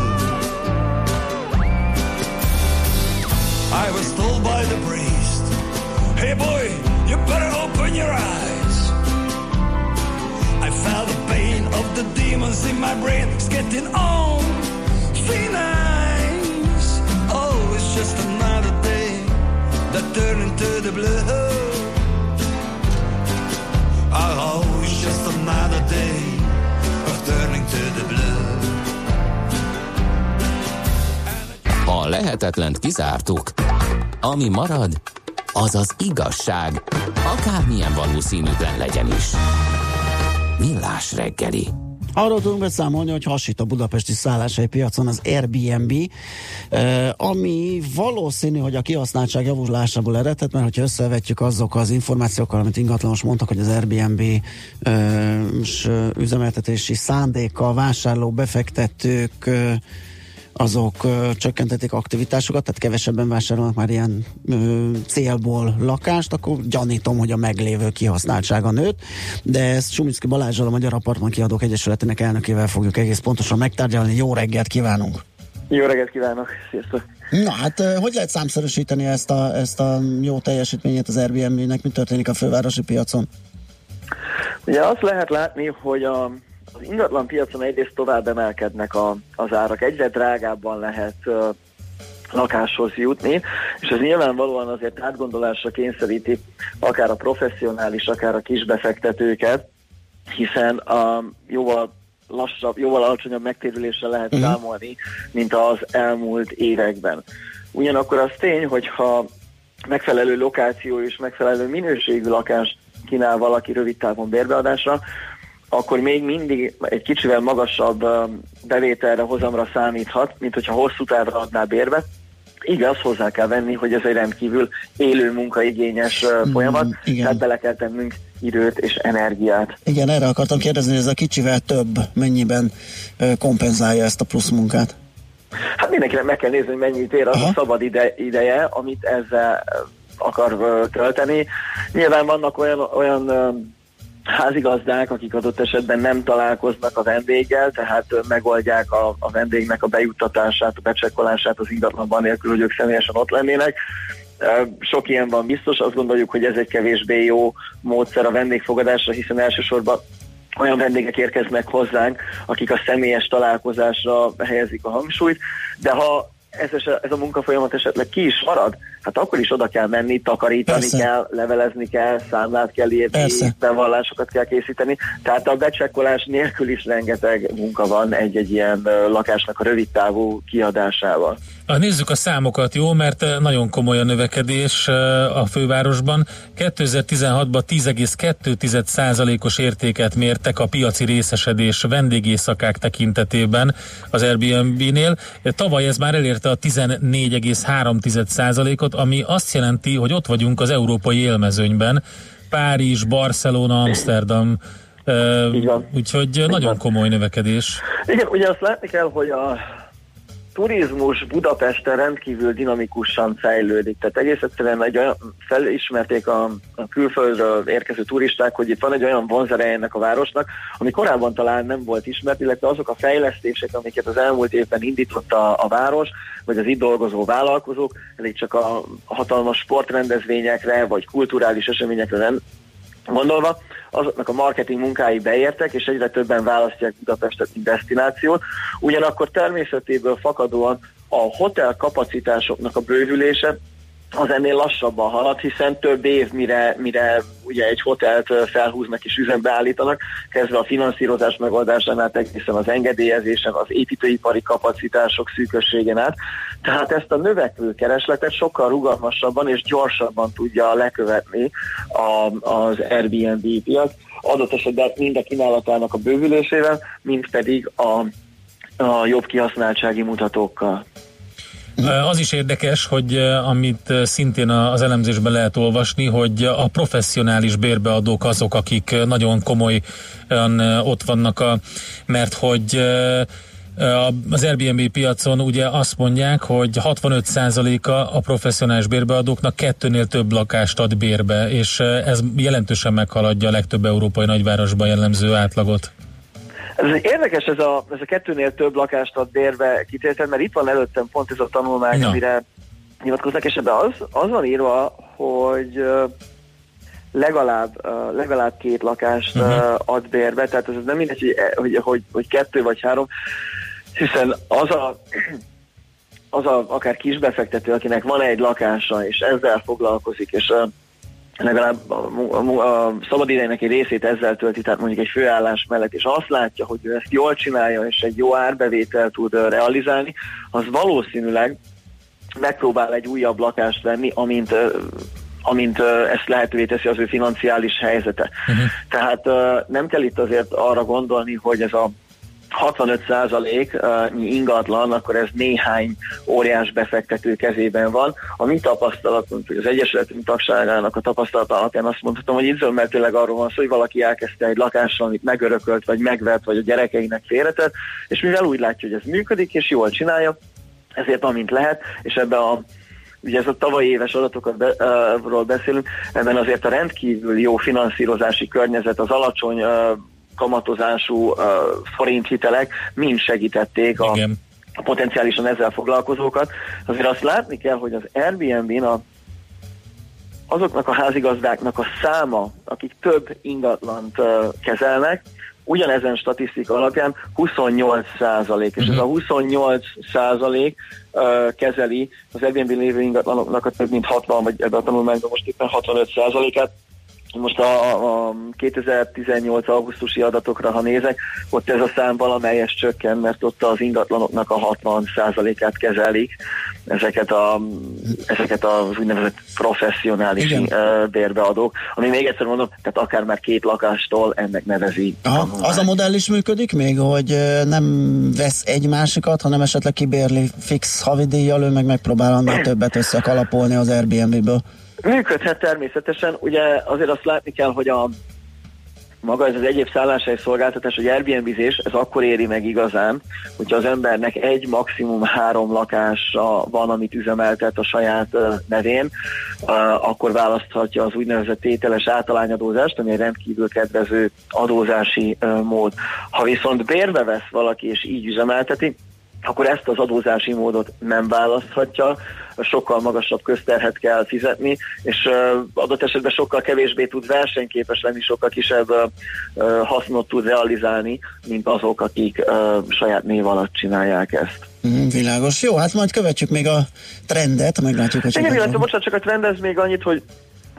Speaker 9: I was told by the priest, hey boy, you better open your eyes. I felt the pain of the demons in my brain. It's getting on. Thin nice. Oh, it's just another day that turned into the blue. Oh, it's just another day of turning to the blue.
Speaker 3: A lehetetlent kizártuk. Ami marad, az az igazság, akármilyen valószínűtlen legyen is. Millás reggeli.
Speaker 1: Arról tudunk beszámolni, hogy hasít a budapesti szálláshely piacon az Airbnb, ami valószínű, hogy a kihasználtság javulásából eredhet, mert hogyha összevetjük azok az információkkal, amit ingatlanos mondtak, hogy az Airbnb üzemeltetési szándéka, vásárló, befektetők azok ö, csökkentették aktivitásokat, tehát kevesebben vásárolnak már ilyen ö, célból lakást, akkor gyanítom, hogy a meglévő kihasználtsága nőtt, de ezt Sumicki Balázsral, a Magyar Apartman Kiadók Egyesületének elnökével fogjuk egész pontosan megtárgyalni. Jó reggelt kívánunk!
Speaker 10: Jó reggelt kívánok, sziasztok!
Speaker 1: Na hát, hogy lehet számszerűsíteni ezt a, ezt a jó teljesítményét az Airbnb-nek? Mi történik a fővárosi piacon?
Speaker 10: Ugye azt lehet látni, hogy a, az ingatlan piacon egyrészt tovább emelkednek a, az árak, egyre drágábban lehet uh, lakáshoz jutni, és ez nyilvánvalóan azért átgondolásra kényszeríti akár a professzionális, akár a kisbefektetőket, hiszen a jóval lassabb, jóval alacsonyabb megtérüléssel lehet
Speaker 11: Mhm.
Speaker 10: számolni, mint az elmúlt években. Ugyanakkor az tény, hogyha megfelelő lokáció és megfelelő minőségű lakást kínál valaki rövid távon bérbeadásra, akkor még mindig egy kicsivel magasabb bevételre, hozamra számíthat, mint hogyha hosszú távra adná bérbe. Igaz, hozzá kell venni, hogy ez egy rendkívül élő munkaigényes ö, folyamat,
Speaker 1: igen.
Speaker 10: tehát bele kell tennünk időt és energiát.
Speaker 1: Igen, erre akartam kérdezni, hogy ez a kicsivel több mennyiben kompenzálja ezt a plusz munkát?
Speaker 10: Hát mindenkinek meg kell nézni, hogy mennyit ér az a szabad ide, ideje, amit ezzel akar tölteni. Nyilván vannak olyan, olyan házigazdák, akik adott esetben nem találkoznak a vendéggel, tehát megoldják a, a vendégnek a bejuttatását, a becsekkolását az ingatlanban nélkül, hogy ők személyesen ott lennének. Sok ilyen van biztos, azt gondoljuk, hogy ez egy kevésbé jó módszer a vendégfogadásra, hiszen elsősorban olyan vendégek érkeznek hozzánk, akik a személyes találkozásra helyezik a hangsúlyt, de ha ez, ez a munkafolyamat esetleg ki is marad, hát akkor is oda kell menni, takarítani
Speaker 1: Persze.
Speaker 10: kell, levelezni kell, számlát kell írni, bevallásokat kell készíteni. Tehát a becsekkolás nélkül is rengeteg munka van egy-egy ilyen lakásnak a rövid távú kiadásával.
Speaker 2: Ah, Nézzük a számokat, jó, mert eh, nagyon komoly a növekedés eh, a fővárosban. 2016-ban 10,2%-os értéket mértek a piaci részesedés vendégészakák tekintetében az Airbnb-nél. Tavaly ez már elérte a 14,3%-ot, ami azt jelenti, hogy ott vagyunk az európai élmezőnyben. Párizs, Barcelona, Amsterdam, eh, úgyhogy nagyon komoly növekedés.
Speaker 10: Igen, ugye azt látni kell, hogy a turizmus Budapesten rendkívül dinamikusan fejlődik. Tehát egész egyszerűen egy olyan, felismerték a, a külföldről érkező turisták, hogy itt van egy olyan vonzereje ennek a városnak, ami korábban talán nem volt ismert, illetve azok a fejlesztések, amiket az elmúlt évben indított a, a város, vagy az itt dolgozó vállalkozók, elég csak a hatalmas sportrendezvényekre, vagy kulturális eseményekre gondolva, azoknak a marketing munkái beértek, és egyre többen választják Budapestet, mint destinációt. Ugyanakkor természetéből fakadóan a hotel kapacitásoknak a bővülése az ennél lassabban halad, hiszen több év, mire, mire ugye egy hotelt felhúznak és üzembe állítanak, kezdve a finanszírozás megoldásán át egészen az engedélyezésen, az építőipari kapacitások szűkösségen át. Tehát ezt a növekvő keresletet sokkal rugalmasabban és gyorsabban tudja lekövetni a, az Airbnb piac, adott esetben mind a kínálatának a bővülésével, mind pedig a, a jobb kihasználtsági mutatókkal.
Speaker 2: Az is érdekes, hogy eh, amit eh, szintén az elemzésben lehet olvasni, hogy a professzionális bérbeadók azok, akik eh, nagyon komolyan ott vannak, a, mert hogy az Airbnb piacon ugye azt mondják, hogy 65%-a a professzionális bérbeadóknak kettőnél több lakást ad bérbe, és ez jelentősen meghaladja a legtöbb európai nagyvárosban jellemző átlagot.
Speaker 10: Ez érdekes, ez a, ez a kettőnél több lakást ad bérbe kitélted, mert itt van előttem pont ez a tanulmány,
Speaker 2: Na.
Speaker 10: amire hivatkoznak, és ebben az, az van írva, hogy legalább, legalább két lakást uh-huh. ad bérbe, tehát ez nem mindegy, hogy, hogy, hogy, hogy kettő vagy három, hiszen az a az a akár kisbefektető, akinek van egy lakása, és ezzel foglalkozik, és legalább a, a, a szabadidejének egy részét ezzel tölti, tehát mondjuk egy főállás mellett, és azt látja, hogy ő ezt jól csinálja, és egy jó árbevételt tud realizálni, az valószínűleg megpróbál egy újabb lakást venni, amint amint ezt lehetővé teszi az ő financiális helyzete. Uh-huh. Tehát nem kell itt azért arra gondolni, hogy ez a 65 százalék ingatlan, akkor ez néhány óriás befektető kezében van. A mi tapasztalatunk, az Egyesületünk tagságának a tapasztalata alapján azt mondhatom, hogy itt zömmeltőleg arról van szó, hogy valaki elkezdte egy lakással, amit megörökölt, vagy megvett, vagy a gyerekeinek félretett, és mivel úgy látja, hogy ez működik, és jól csinálja, ezért amint lehet, és ebbe a ugye ez a tavalyi éves adatokról be, ról beszélünk, ebben azért a rendkívül jó finanszírozási környezet, az alacsony kamatozású forinthitelek mind segítették a,
Speaker 2: Igen.
Speaker 10: a potenciálisan ezzel foglalkozókat. Azért azt látni kell, hogy az Airbnb-n a, azoknak a házigazdáknak a száma, akik több ingatlant uh, kezelnek, ugyanezen statisztika alapján 28 százalék, és ez a 28 százalék uh, kezeli az Airbnb lévő ingatlanoknak a több mint 60, vagy ebben a tanulmányban most éppen 65 százalékát. Most a, a 2018 augusztusi adatokra, ha nézek, ott ez a szám valamelyes csökken, mert ott az ingatlanoknak a 60%-át kezelik, ezeket, a, ezeket az úgynevezett professzionális
Speaker 1: Igen.
Speaker 10: bérbeadók, ami még egyszer mondom, tehát akár már két lakástól ennek nevezi.
Speaker 1: Aha, az a modell is működik még, hogy nem vesz egy másikat, hanem esetleg kibérli fix havidíjjal, ő meg megpróbál annál többet összekalapolni az Airbnb-ből.
Speaker 10: Működhet természetesen, ugye azért azt látni kell, hogy a maga ez az egyéb szálláshely szolgáltatás, hogy Airbnb-zés, ez akkor éri meg igazán, hogyha az embernek egy, maximum három lakása van, amit üzemeltet a saját nevén, akkor választhatja az úgynevezett tételes általányadózást, ami egy rendkívül kedvező adózási mód. Ha viszont bérbe vesz valaki és így üzemelteti, akkor ezt az adózási módot nem választhatja, sokkal magasabb közterhet kell fizetni, és adott esetben sokkal kevésbé tud versenyképes lenni, sokkal kisebb hasznot tud realizálni, mint azok, akik saját név alatt csinálják ezt.
Speaker 1: Mm, világos. Jó, hát majd követjük még a trendet, meglátjuk, hogy
Speaker 10: Igen, illetve bocsánat, csak a trendez még annyit, hogy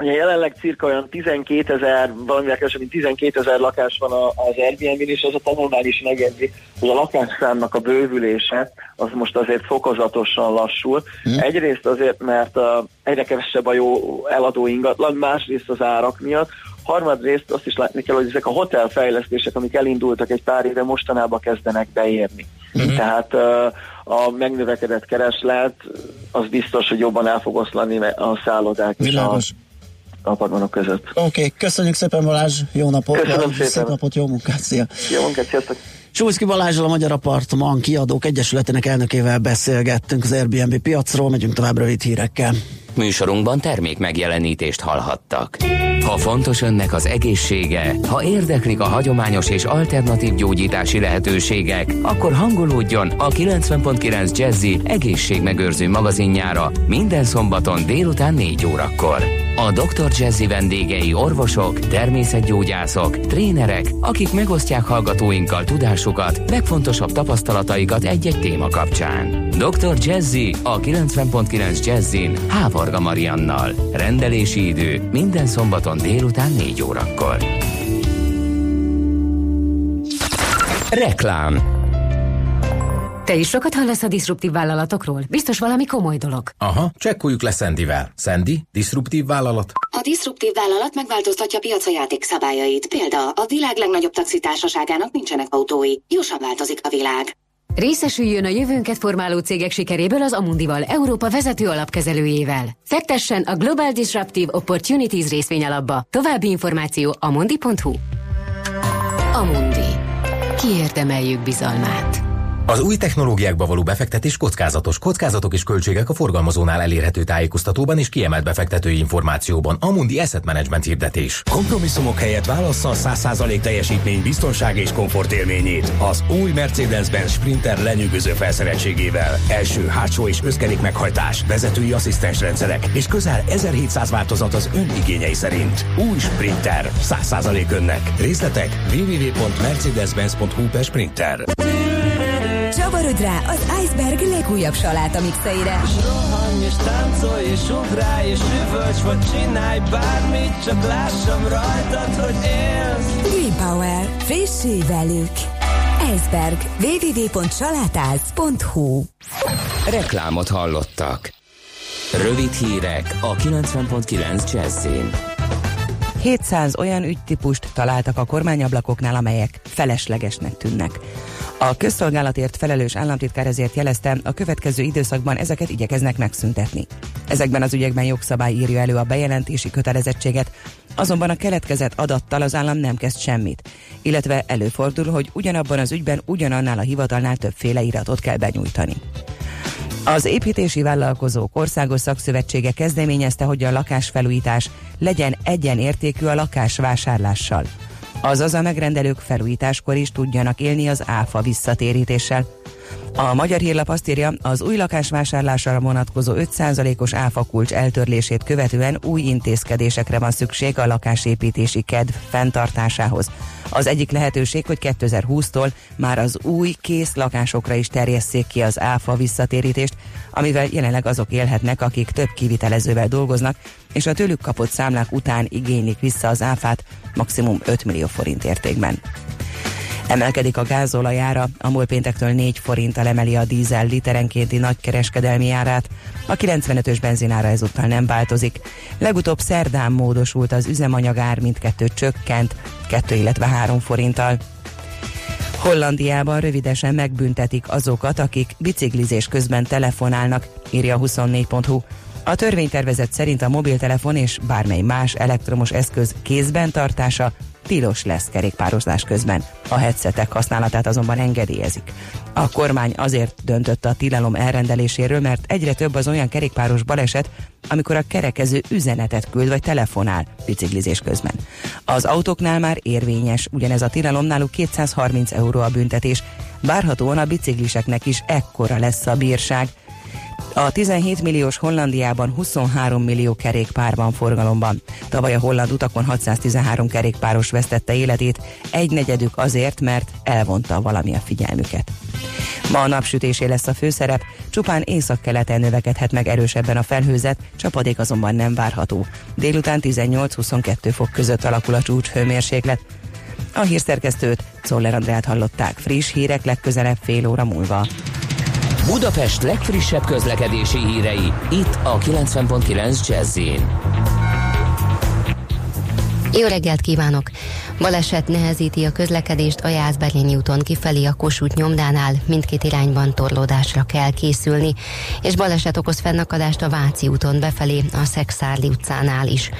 Speaker 10: Ugye jelenleg cirka olyan 12 ezer, valamivel kevesebb, mint 12 ezer lakás van az Airbnb-n, és az a tanulmány is megjegyzi, hogy a lakásszámnak a bővülése az most azért fokozatosan lassul.
Speaker 1: Mhm.
Speaker 10: Egyrészt azért, mert uh, egyre kevesebb a jó eladó ingatlan, másrészt az árak miatt, harmadrészt azt is látni kell, hogy ezek a hotelfejlesztések, amik elindultak egy pár éve, mostanában kezdenek beérni.
Speaker 1: Mhm.
Speaker 10: Tehát a megnövekedett kereslet az biztos, hogy jobban el fog oszlani a szállodák és a
Speaker 1: Világos.
Speaker 10: Apartmanok között.
Speaker 1: Oké, okay, köszönjük szépen Balázs, jó napot,
Speaker 10: Köszönöm
Speaker 1: szép
Speaker 10: szépen.
Speaker 1: napot, jó munkát, szia!
Speaker 10: Jó munkát, sziasztok!
Speaker 1: Sulszki Balázsral a Magyar Apartman Kiadók Egyesületének elnökével beszélgettünk az Airbnb piacról, megyünk tovább rövid hírekkel.
Speaker 3: Műsorunkban termék megjelenítést hallhattak. Ha fontos önnek az egészsége, ha érdeklik a hagyományos és alternatív gyógyítási lehetőségek, akkor hangolódjon a 90.9 Jazzy egészségmegőrző magazinjára minden szombaton délután 4 órakor. A Dr. Jazzy vendégei orvosok, természetgyógyászok, trénerek, akik megosztják hallgatóinkkal tudásukat, legfontosabb tapasztalataikat egy-egy téma kapcsán. Dr. Jazzy a 90.9 Jazzin Hávarga Mariannal. Rendelési idő minden szombaton délután 4 órakor. Reklám
Speaker 11: Te is sokat hallasz a diszruptív vállalatokról? Biztos valami komoly dolog.
Speaker 12: Aha, csekkoljuk le Szendivel. Szendi, diszruptív vállalat?
Speaker 13: A diszruptív vállalat megváltoztatja piaca játékszabályait. Példa, a világ legnagyobb taxitársaságának nincsenek autói. Gyorsan változik a világ.
Speaker 11: Részesüljön a jövőnket formáló cégek sikeréből az Amundival, Európa vezető alapkezelőjével. Fektessen a Global Disruptive Opportunities részvényalapba. További információ amundi.hu Amundi. Kiérdemeljük bizalmát.
Speaker 12: Az új technológiákba való befektetés kockázatos. Kockázatok és költségek a forgalmazónál elérhető tájékoztatóban és kiemelt befektetői információban. Amundi Asset Management hirdetés.
Speaker 14: Kompromisszumok helyett válassza a 100% teljesítmény, biztonság és komfort élményét. Az új Mercedes-Benz Sprinter lenyűgöző felszereltségével. Első, hátsó és összkerék meghajtás, vezetői asszisztens rendszerek és közel 1700 változat az ön igényei szerint. Új Sprinter. 100% önnek. Részletek www.mercedes-benz.hu per Sprinter.
Speaker 15: Csavarodj rá az Iceberg legújabb saláta mixeire.
Speaker 16: Rohanj és táncolj és ugrálj és üvölts vagy csinálj bármit, csak lássam rajtad, hogy élsz.
Speaker 15: Green Power. Frissülj velük. Iceberg. www.salátáz.hu
Speaker 3: Reklámot hallottak. Rövid hírek a 90.9 Jazzin.
Speaker 7: 700 olyan ügytípust találtak a kormányablakoknál, amelyek feleslegesnek tűnnek. A közszolgálatért felelős államtitkár ezért jelezte, a következő időszakban ezeket igyekeznek megszüntetni. Ezekben az ügyekben jogszabály írja elő a bejelentési kötelezettséget, azonban a keletkezett adattal az állam nem kezd semmit, illetve előfordul, hogy ugyanabban az ügyben ugyanannál a hivatalnál többféle iratot kell benyújtani. Az építési vállalkozók országos szakszövetsége kezdeményezte, hogy a lakásfelújítás legyen egyenértékű a lakásvásárlással. Azaz a megrendelők felújításkor is tudjanak élni az áfa visszatérítéssel. A Magyar Hírlap azt írja, az új lakásvásárlásra vonatkozó 5%-os áfa kulcs eltörlését követően új intézkedésekre van szükség a lakásépítési kedv fenntartásához. Az egyik lehetőség, hogy 2020-tól már az új kész lakásokra is terjesszék ki az áfa visszatérítést, amivel jelenleg azok élhetnek, akik több kivitelezővel dolgoznak, és a tőlük kapott számlák után igénylik vissza az áfát maximum 5 millió forint értékben. Emelkedik a gázolajára, a múlt péntektől 4 forinttal emeli a dízel literenkénti nagykereskedelmi árát, a 95-ös benzinára ezúttal nem változik. Legutóbb szerdán módosult az üzemanyagár, mindkettő csökkent, 2 illetve 3 forinttal. Hollandiában rövidesen megbüntetik azokat, akik biciklizés közben telefonálnak, írja 24.hu. A törvénytervezet szerint a mobiltelefon és bármely más elektromos eszköz kézben tartása tilos lesz kerékpározás közben. A headsetek használatát azonban engedélyezik. A kormány azért döntött a tilalom elrendeléséről, mert egyre több az olyan kerékpáros baleset, amikor a kerekező üzenetet küld vagy telefonál biciklizés közben. Az autóknál már érvényes, ugyanez a tilalom náluk 230 euró a büntetés, várhatóan a bicikliseknek is ekkora lesz a bírság, a 17 milliós Hollandiában 23 millió kerékpár van forgalomban. Tavaly a holland utakon 613 kerékpáros vesztette életét, egy negyedük azért, mert elvonta valami a figyelmüket. Ma a napsütésé lesz a főszerep, csupán északkeleten növekedhet meg erősebben a felhőzet, csapadék azonban nem várható. Délután 18-22 fok között alakul a csúcs hőmérséklet. A hírszerkesztőt, Czoller Andrát hallották, friss hírek legközelebb fél óra múlva.
Speaker 3: Budapest legfrissebb közlekedési hírei, itt a 90.9 jazz
Speaker 17: Jó reggelt kívánok! Baleset nehezíti a közlekedést a Jászberényi úton kifelé a Kossuth nyomdánál, mindkét irányban torlódásra kell készülni, és baleset okoz fennakadást a Váci úton befelé a Szexárli utcánál is.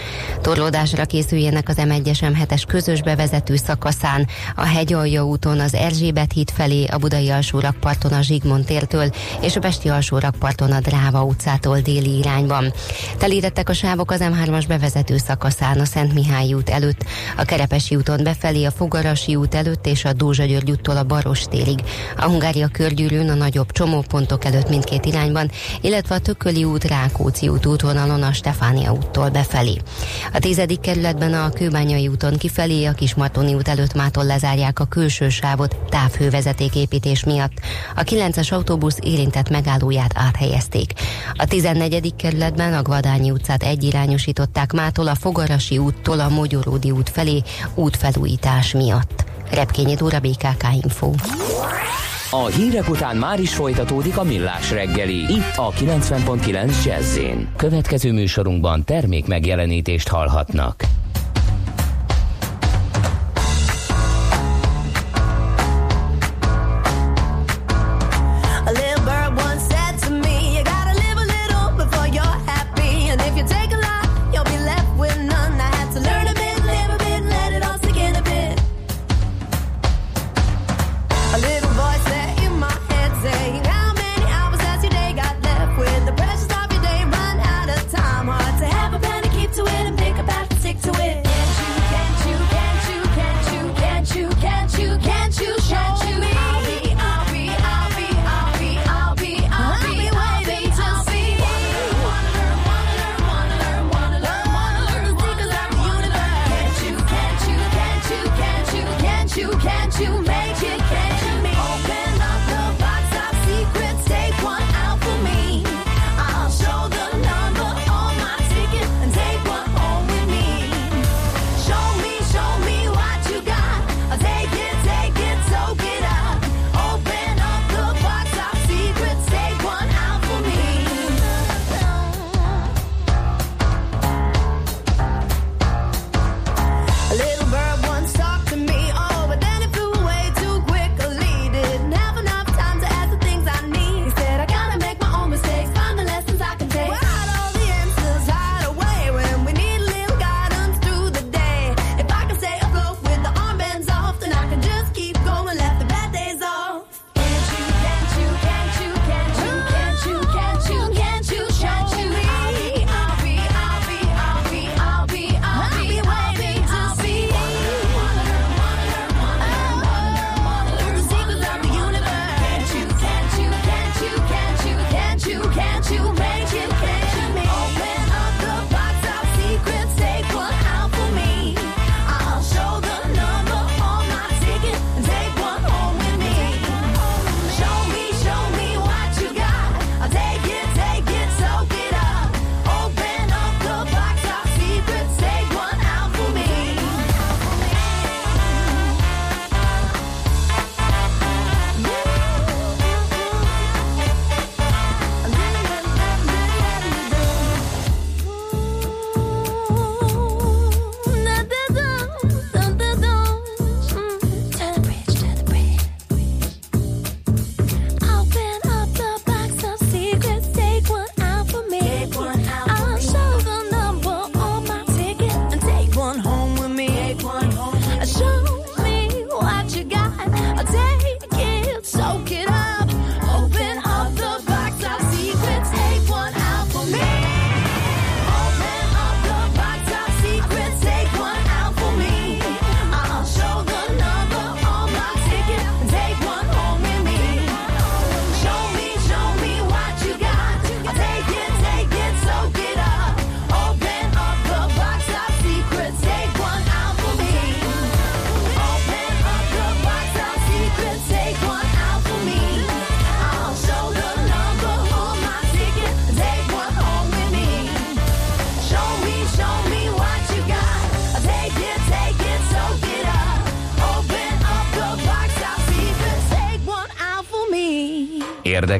Speaker 17: Torlódásra készüljenek az M1-es M7-es közös bevezető szakaszán, a Hegyalja úton az Erzsébet híd felé, a Budai alsórakparton a Zsigmond tértől, és a Pesti alsórakparton a Dráva utcától déli irányban. Telítettek a sávok az M3-as bevezető szakaszán a Szent Mihály út előtt, a Kerepesi úton befelé a Fogarasi út előtt és a Dózsa György úttól a Baros térig, a Hungária körgyűrűn a nagyobb csomópontok előtt mindkét irányban, illetve a Tököli út Rákóczi út útvonalon a Stefánia úttól befelé. A tizedik kerületben a Kőbányai úton kifelé a Kismartoni út előtt mától lezárják a külső sávot távhővezetéképítés miatt. A 9-es autóbusz érintett megállóját áthelyezték. A 14. kerületben a Gvadányi utcát egyirányosították mától a Fogarasi úttól a Mogyoródi út felé útfelújítás miatt. Repkényi Dóra BKK Info.
Speaker 3: A hírek után már is folytatódik a millás reggeli, itt a 90.9 jazz Következő műsorunkban termék megjelenítést hallhatnak.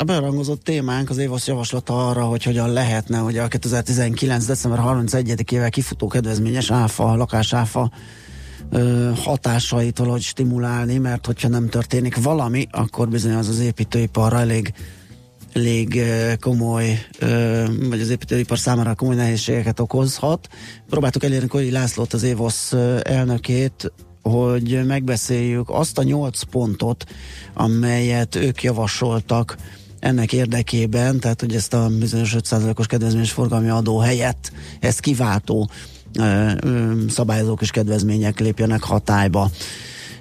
Speaker 1: a berangozott témánk az évasz javaslata arra, hogy hogyan lehetne, hogy a 2019. december 31-ével kifutó kedvezményes áfa, lakás áfa ö, hatásait valahogy stimulálni, mert hogyha nem történik valami, akkor bizony az az építőiparra elég elég komoly, vagy az építőipar számára komoly nehézségeket okozhat. Próbáltuk elérni Kori Lászlót, az Évosz elnökét, hogy megbeszéljük azt a nyolc pontot, amelyet ők javasoltak ennek érdekében, tehát hogy ezt a bizonyos 5%-os kedvezményes forgalmi adó helyett ezt kiváltó ö, ö, szabályozók és kedvezmények lépjenek hatályba.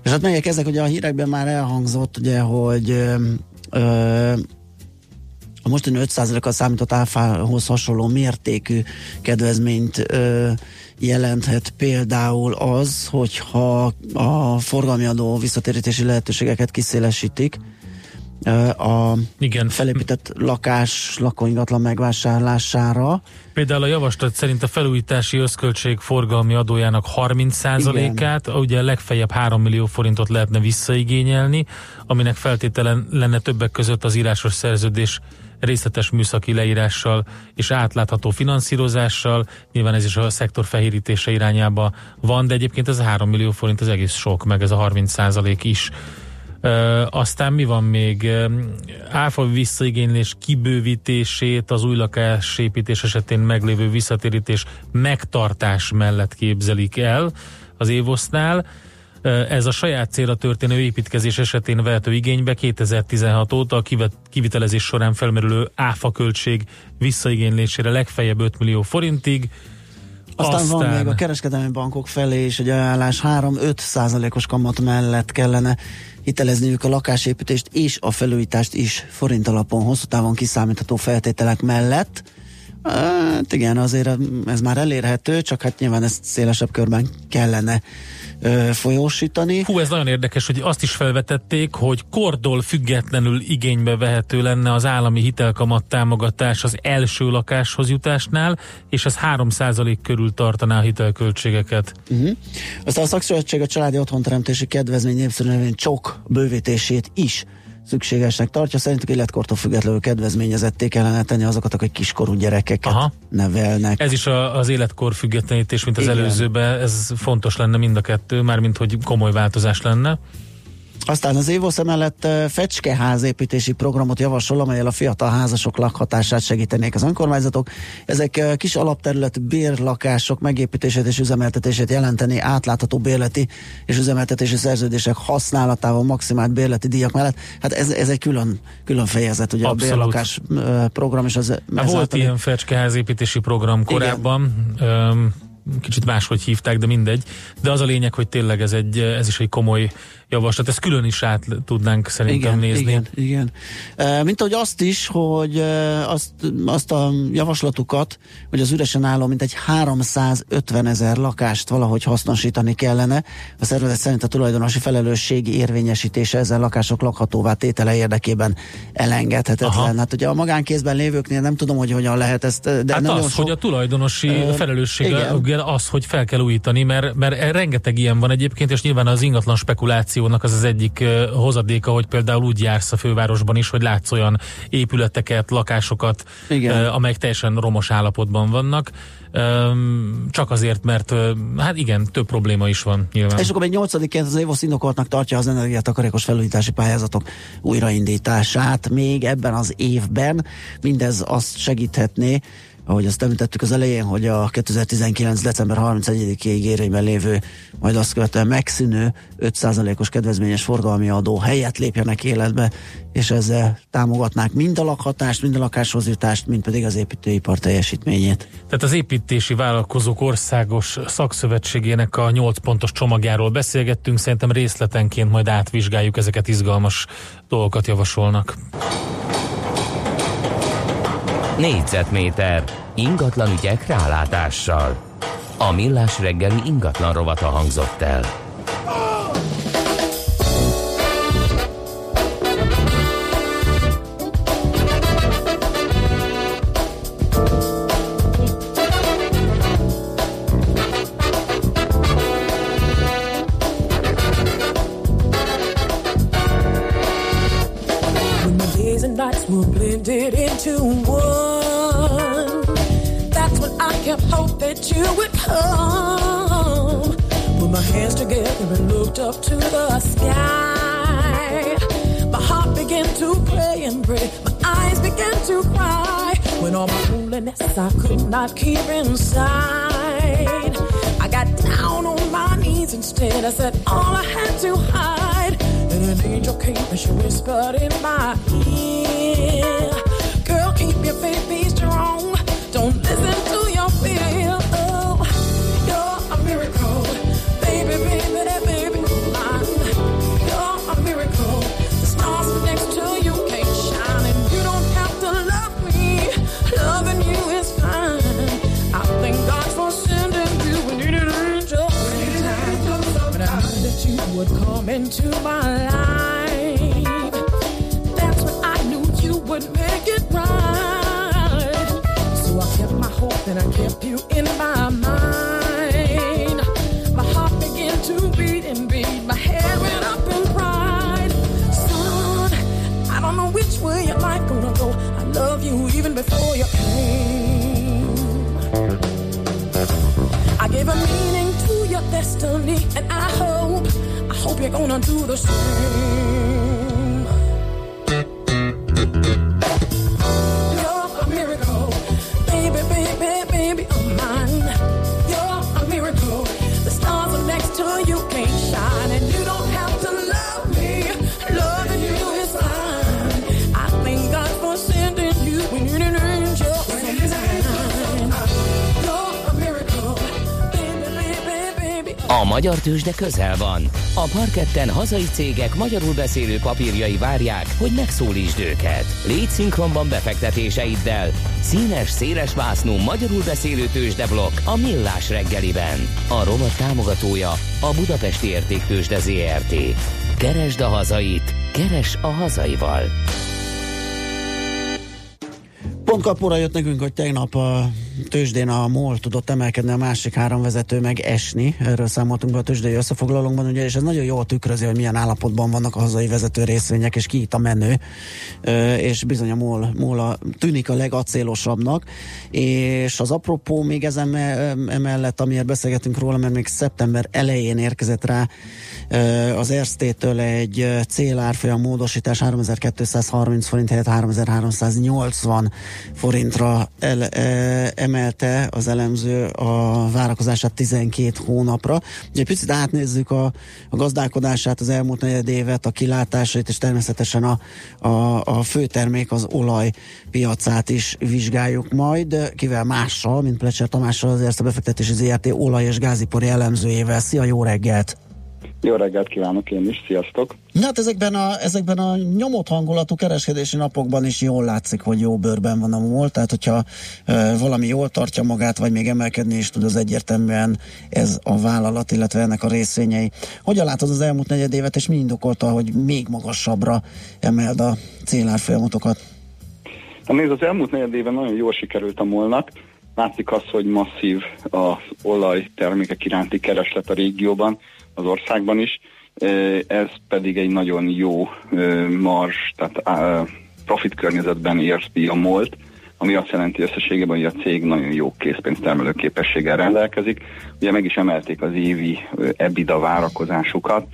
Speaker 1: És hát melyek ezek, ugye a hírekben már elhangzott, ugye, hogy ö, a mostani 5%-kal számított áfához hasonló mértékű kedvezményt ö, jelenthet például az, hogyha a forgalmi adó visszatérítési lehetőségeket kiszélesítik, a
Speaker 2: Igen.
Speaker 1: felépített lakás, lakóingatlan megvásárlására.
Speaker 2: Például a javaslat szerint a felújítási összköltség forgalmi adójának 30%-át, ugye legfeljebb 3 millió forintot lehetne visszaigényelni, aminek feltételen lenne többek között az írásos szerződés részletes műszaki leírással és átlátható finanszírozással. Nyilván ez is a szektor fehérítése irányába van, de egyébként ez a 3 millió forint az egész sok, meg ez a 30 százalék is. Ö, aztán mi van még? Áfa visszaigénylés kibővítését az új lakásépítés esetén meglévő visszatérítés megtartás mellett képzelik el az évosznál. Ez a saját célra történő építkezés esetén vehető igénybe 2016 óta a kivitelezés során felmerülő áfa költség visszaigénylésére legfeljebb 5 millió forintig.
Speaker 1: Aztán, Aztán van még a kereskedelmi bankok felé is egy ajánlás 3-5 százalékos kamat mellett kellene hitelezniük a lakásépítést és a felújítást is forint alapon hosszú távon kiszámítható feltételek mellett. Hát igen, azért ez már elérhető, csak hát nyilván ezt szélesebb körben kellene ö, folyósítani.
Speaker 2: Hú, ez nagyon érdekes, hogy azt is felvetették, hogy kordól függetlenül igénybe vehető lenne az állami hitelkamat támogatás az első lakáshoz jutásnál, és ez 3% körül tartaná a hitelköltségeket.
Speaker 1: Uh-huh. Aztán a szakszövetség a családi otthonteremtési kedvezmény népszerű nevén csok bővítését is szükségesnek tartja. Szerintük életkortól függetlenül kedvezményezetté kellene tenni azokat, akik kiskorú gyerekeket Aha. nevelnek.
Speaker 2: Ez is a, az életkor függetlenítés, mint az
Speaker 1: Igen.
Speaker 2: előzőben, ez fontos lenne mind a kettő, mármint hogy komoly változás lenne.
Speaker 1: Aztán az Évosz emellett eh, fecskeházépítési programot javasol, amelyel a fiatal házasok lakhatását segítenék az önkormányzatok. Ezek kis alapterület bérlakások megépítését és üzemeltetését jelenteni átlátható bérleti és üzemeltetési szerződések használatával maximált bérleti díjak mellett. Hát ez, ez egy külön, külön fejezet, ugye
Speaker 2: Abszolút.
Speaker 1: a bérlakás program és az
Speaker 2: Hát volt
Speaker 1: ezáltal-
Speaker 2: ilyen fecskeházépítési program korábban, öm, kicsit máshogy hívták, de mindegy. De az a lényeg, hogy tényleg ez, egy, ez is egy komoly javaslat. Ezt külön is át tudnánk szerintem
Speaker 1: igen,
Speaker 2: nézni.
Speaker 1: Igen, igen. E, mint ahogy azt is, hogy azt, azt a javaslatukat, hogy az üresen álló mintegy 350 ezer lakást valahogy hasznosítani kellene. A szervezet szerint a tulajdonosi felelősségi érvényesítése ezen lakások lakhatóvá tétele érdekében elengedhetetlen.
Speaker 2: Aha.
Speaker 1: Hát ugye a magánkézben lévőknél nem tudom, hogy hogyan lehet ezt, de
Speaker 2: hát
Speaker 1: nagyon
Speaker 2: az,
Speaker 1: sok...
Speaker 2: hogy a tulajdonosi
Speaker 1: Ö,
Speaker 2: felelőssége
Speaker 1: igen.
Speaker 2: az, hogy fel kell újítani, mert, mert rengeteg ilyen van egyébként, és nyilván az ingatlan spekulációnak az az egyik hozadéka, hogy például úgy jársz a fővárosban is, hogy látsz olyan épületeket, lakásokat,
Speaker 1: Igen.
Speaker 2: amelyek teljesen romos állapotban vannak, csak azért, mert hát igen, több probléma is van nyilván.
Speaker 1: És akkor még nyolcadikként az Évosz indokoltnak tartja az energiatakarékos felújítási pályázatok újraindítását még ebben az évben. Mindez azt segíthetné, ahogy azt említettük az elején, hogy a 2019. december 31-ig érvényben lévő, majd azt követően megszűnő 5%-os kedvezményes forgalmi adó helyett lépjenek életbe, és ezzel támogatnák mind a lakhatást, mind a lakáshoz jutást, mind pedig az építőipar teljesítményét.
Speaker 2: Tehát az építési vállalkozók országos szakszövetségének a 8 pontos csomagjáról beszélgettünk, szerintem részletenként majd átvizsgáljuk, ezeket izgalmas dolgokat javasolnak.
Speaker 3: Négyzetméter ingatlan ügyek rálátással. A millás reggeli ingatlan rovata hangzott el.
Speaker 18: You would come. Put my hands together and looked up to the sky. My heart began to pray and pray. My eyes began to cry. When all my loneliness I could not keep inside. I got down on my knees instead. I said all I had to hide. And an angel came and she whispered in my ear. Girl, keep your faith, be strong. Don't listen into my life. That's when I knew you would make it right. So I kept my hope and I kept you in hope you're gonna do the same. A baby. A
Speaker 3: magyar tőzsde közel van. A parketten hazai cégek magyarul beszélő papírjai várják, hogy megszólítsd őket. Légy szinkronban befektetéseiddel. Színes, széles vásznú magyarul beszélő tőzsdeblokk a Millás reggeliben. A rovat támogatója a Budapesti Értéktőzsde ZRT. Keresd a hazait, keres a hazaival.
Speaker 1: Pont kapóra jött nekünk, hogy tegnap a tőzsdén a MOL tudott emelkedni, a másik három vezető meg esni. Erről számoltunk be a tőzsdei összefoglalónkban, ugye, és ez nagyon jól tükrözi, hogy milyen állapotban vannak a hazai vezető részvények, és ki itt a menő. És bizony a MOL, MOL a, tűnik a legacélosabbnak. És az apropó még ezen emellett, amiért beszélgetünk róla, mert még szeptember elején érkezett rá az Erstétől egy célárfolyam módosítás 3230 forint helyett 3380 forintra el, e, emelte az elemző a várakozását 12 hónapra. Ugye picit átnézzük a, a gazdálkodását, az elmúlt negyed évet, a kilátásait, és természetesen a, a, a főtermék, az olaj piacát is vizsgáljuk majd, kivel mással, mint Plecser Tamással, az a befektetési ZRT olaj- és gázipari elemzőjével. Szia, jó reggelt!
Speaker 19: Jó reggelt kívánok én is, sziasztok!
Speaker 1: Na hát ezekben a, ezekben a nyomott hangulatú kereskedési napokban is jól látszik, hogy jó bőrben van a MOL, tehát hogyha e, valami jól tartja magát, vagy még emelkedni is tud, az egyértelműen ez a vállalat, illetve ennek a részvényei. Hogyan látod az elmúlt negyed évet, és mi indokolta, hogy még magasabbra emeld a célárfolyamatokat?
Speaker 19: Na nézd, az elmúlt negyed éven nagyon jól sikerült a molnak. Látszik az, hogy masszív az olajtermékek iránti kereslet a régióban, az országban is. Ez pedig egy nagyon jó mars, tehát profit környezetben érti a molt, ami azt jelenti összességében, hogy a cég nagyon jó készpénztermelő képességgel rendelkezik. Ugye meg is emelték az évi EBITDA várakozásukat,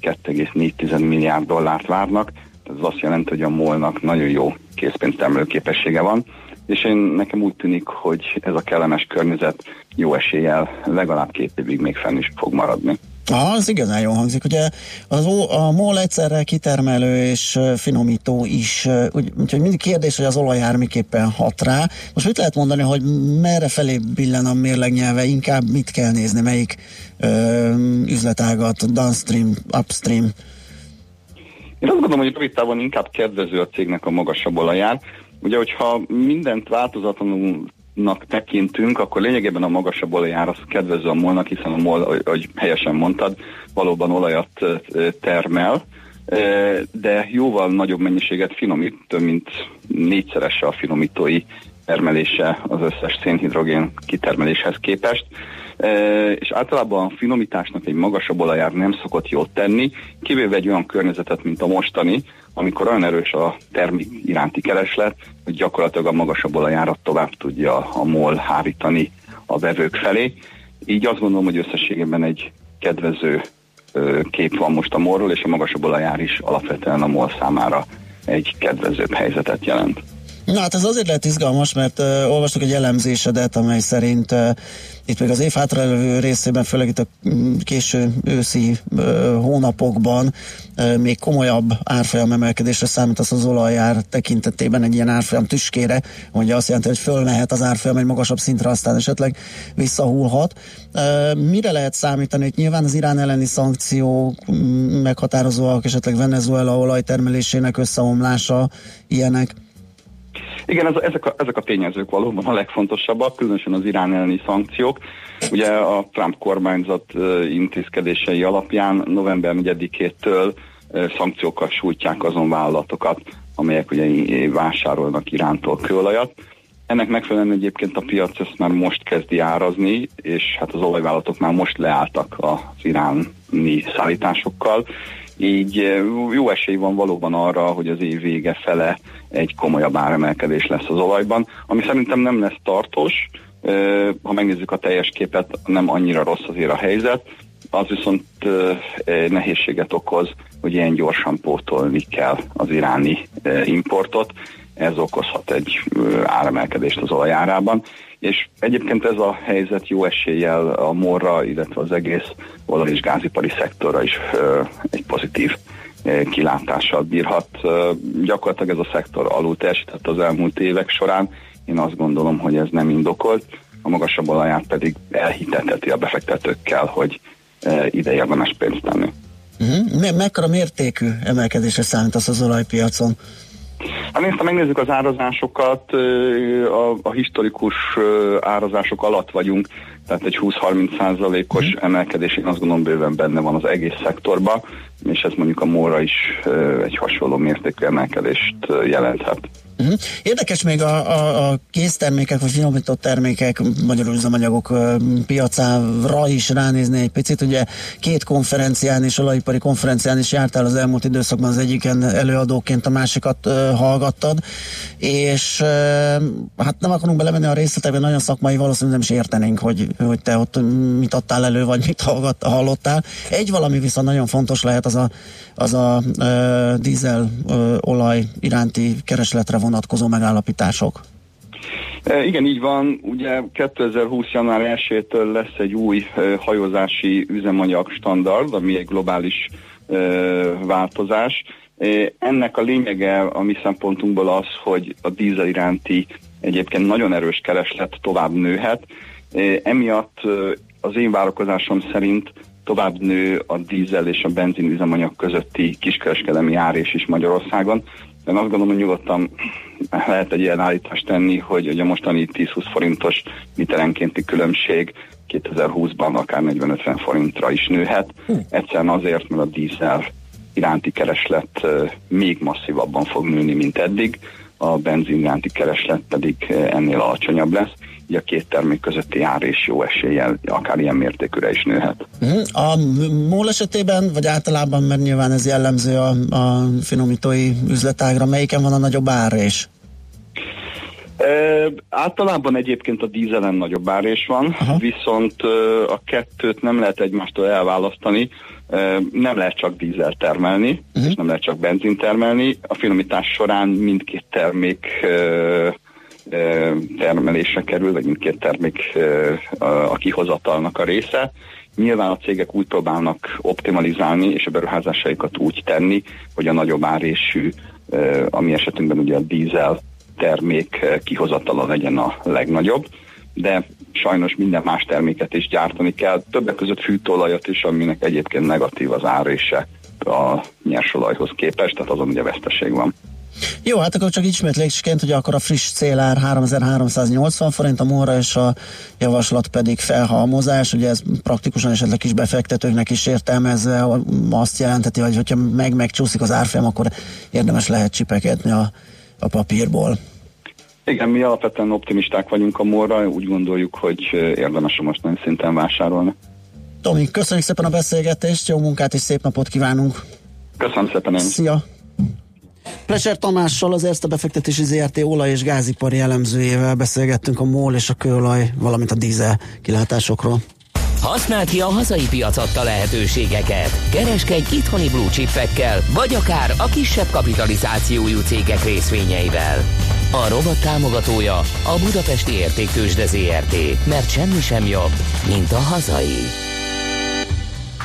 Speaker 19: 2,4 milliárd dollárt várnak, ez azt jelenti, hogy a molnak nagyon jó készpénztermelő képessége van, és én nekem úgy tűnik, hogy ez a kellemes környezet jó eséllyel legalább két évig még fenn is fog maradni.
Speaker 1: Ah, az igazán jól hangzik. Ugye az, a MOL egyszerre kitermelő és finomító is, úgy, úgyhogy mindig kérdés, hogy az olajár miképpen hat rá. Most mit lehet mondani, hogy merre felé billen a mérlegnyelve, inkább mit kell nézni, melyik ö, üzletágat, downstream, upstream?
Speaker 19: Én azt gondolom, hogy rövid távon inkább kedvező a cégnek a magasabb olajár. Ugye, hogyha mindent változatlanulnak tekintünk, akkor lényegében a magasabb olajár kedvező a molnak, hiszen a mol, ahogy- helyesen mondtad, valóban olajat termel, de jóval nagyobb mennyiséget finomít, több mint négyszerese a finomítói termelése az összes szénhidrogén kitermeléshez képest. És általában a finomításnak egy magasabb olajár nem szokott jót tenni, kivéve egy olyan környezetet, mint a mostani, amikor olyan erős a termék iránti kereslet, hogy gyakorlatilag a magasabb olajárat tovább tudja a MOL hárítani a vevők felé. Így azt gondolom, hogy összességében egy kedvező kép van most a morról, és a magasabb olajár is alapvetően a MOL számára egy kedvezőbb helyzetet jelent.
Speaker 1: Na hát ez azért lehet izgalmas, mert uh, olvastuk egy elemzésedet, amely szerint uh, itt még az év hátralévő részében, főleg itt a mm, késő őszi uh, hónapokban uh, még komolyabb árfolyam emelkedésre számítasz az olajár tekintetében egy ilyen árfolyam tüskére, hogy azt jelenti, hogy fölmehet az árfolyam egy magasabb szintre, aztán esetleg visszahúlhat. Uh, mire lehet számítani, hogy nyilván az Irán elleni szankciók mm, meghatározóak, esetleg Venezuela olajtermelésének összeomlása, ilyenek?
Speaker 19: Igen, ez, ezek, a, ezek a tényezők valóban a legfontosabbak, különösen az Irán elleni szankciók. Ugye a Trump kormányzat intézkedései alapján november 4-től ö, szankciókkal sújtják azon vállalatokat, amelyek ugye vásárolnak Irántól kőolajat. Ennek megfelelően egyébként a piac ezt már most kezdi árazni, és hát az olajvállalatok már most leálltak az iráni szállításokkal. Így jó esély van valóban arra, hogy az év vége fele egy komolyabb áremelkedés lesz az olajban, ami szerintem nem lesz tartós. Ha megnézzük a teljes képet, nem annyira rossz azért a helyzet. Az viszont eh, nehézséget okoz, hogy ilyen gyorsan pótolni kell az iráni importot. Ez okozhat egy áremelkedést az olajárában. És egyébként ez a helyzet jó eséllyel a morra, illetve az egész olaj- és gázipari szektorra is egy pozitív kilátással bírhat. Gyakorlatilag ez a szektor alul teljesített az elmúlt évek során. Én azt gondolom, hogy ez nem indokolt. A magasabb olaját pedig elhiteteti a befektetőkkel, hogy ide érdemes pénzt tenni.
Speaker 1: Uh-huh. Me- mekkora mértékű emelkedésre számítasz az olajpiacon?
Speaker 19: Hát nézd, ha megnézzük az árazásokat, a, a historikus árazások alatt vagyunk, tehát egy 20-30 százalékos emelkedés, én azt gondolom bőven benne van az egész szektorban, és ez mondjuk a móra is egy hasonló mértékű emelkedést jelenthet.
Speaker 1: Uh-huh. Érdekes még a, a, a késztermékek, vagy finomított termékek, magyarul üzemanyagok piacára is ránézni egy picit. Ugye két konferencián és olajipari konferencián is jártál az elmúlt időszakban, az egyiken előadóként, a másikat ö, hallgattad, és ö, hát nem akarunk belemenni a részletekbe, nagyon szakmai, valószínűleg nem is értenénk, hogy, hogy te ott mit adtál elő, vagy mit hallgat, hallottál. Egy valami viszont nagyon fontos lehet, az a, az a ö, dízel ö, olaj iránti keresletre vonatkozó megállapítások.
Speaker 19: E, Igen, így van. Ugye 2020. január 1-től lesz egy új ö, hajózási üzemanyag standard, ami egy globális ö, változás. E, Ennek a lényege a mi szempontunkból az, hogy a dízel iránti egyébként nagyon erős kereslet tovább nőhet. E, Emiatt az én várakozásom szerint tovább nő a dízel és a benzin üzemanyag közötti kiskereskedelmi árés is Magyarországon. Én azt gondolom, hogy nyugodtan lehet egy ilyen állítást tenni, hogy ugye a mostani 10-20 forintos literenkénti különbség 2020-ban akár 40-50 forintra is nőhet. Egyszerűen azért, mert a dízel iránti kereslet még masszívabban fog nőni, mint eddig, a benzin iránti kereslet pedig ennél alacsonyabb lesz. Így a két termék közötti ár és jó eséllyel akár ilyen mértékűre is nőhet.
Speaker 1: Uh-huh. A MOL esetében, vagy általában, mert nyilván ez jellemző a, a finomítói üzletágra, melyiken van a nagyobb árés?
Speaker 19: E, általában egyébként a dízelen nagyobb árés van, Aha. viszont e, a kettőt nem lehet egymástól elválasztani, e, nem lehet csak dízel termelni, uh-huh. és nem lehet csak benzin termelni. A finomítás során mindkét termék e, termelésre kerül, vagy mindkét termék a, a kihozatalnak a része. Nyilván a cégek úgy próbálnak optimalizálni, és a beruházásaikat úgy tenni, hogy a nagyobb árésű, e, ami esetünkben ugye a dízel termék kihozatala legyen a legnagyobb, de sajnos minden más terméket is gyártani kell, többek között fűtőolajat is, aminek egyébként negatív az árése a nyersolajhoz képest, tehát azon ugye veszteség van.
Speaker 1: Jó, hát akkor csak ismétlésként, hogy akkor a friss célár 3380 forint, a móra és a javaslat pedig felhalmozás, ugye ez praktikusan esetleg kis befektetőknek is értelmezve azt jelenteti, hogy hogyha meg megcsúszik az árfolyam, akkor érdemes lehet csipekedni a, a papírból.
Speaker 19: Igen, mi alapvetően optimisták vagyunk a morra, úgy gondoljuk, hogy érdemes a mostani szinten vásárolni.
Speaker 1: Tomi, köszönjük szépen a beszélgetést, jó munkát és szép napot kívánunk!
Speaker 19: Köszönöm szépen én.
Speaker 1: Szia! Pleser Tamással, az Erste befektetési ZRT olaj- és gázipari elemzőjével beszélgettünk a MOL és a kőolaj, valamint a dízel kilátásokról.
Speaker 3: Használd ki a hazai piac adta lehetőségeket. Kereskedj itthoni blue chipekkel, vagy akár a kisebb kapitalizációjú cégek részvényeivel. A rovat támogatója a Budapesti Értéktősde ZRT, mert semmi sem jobb, mint a hazai.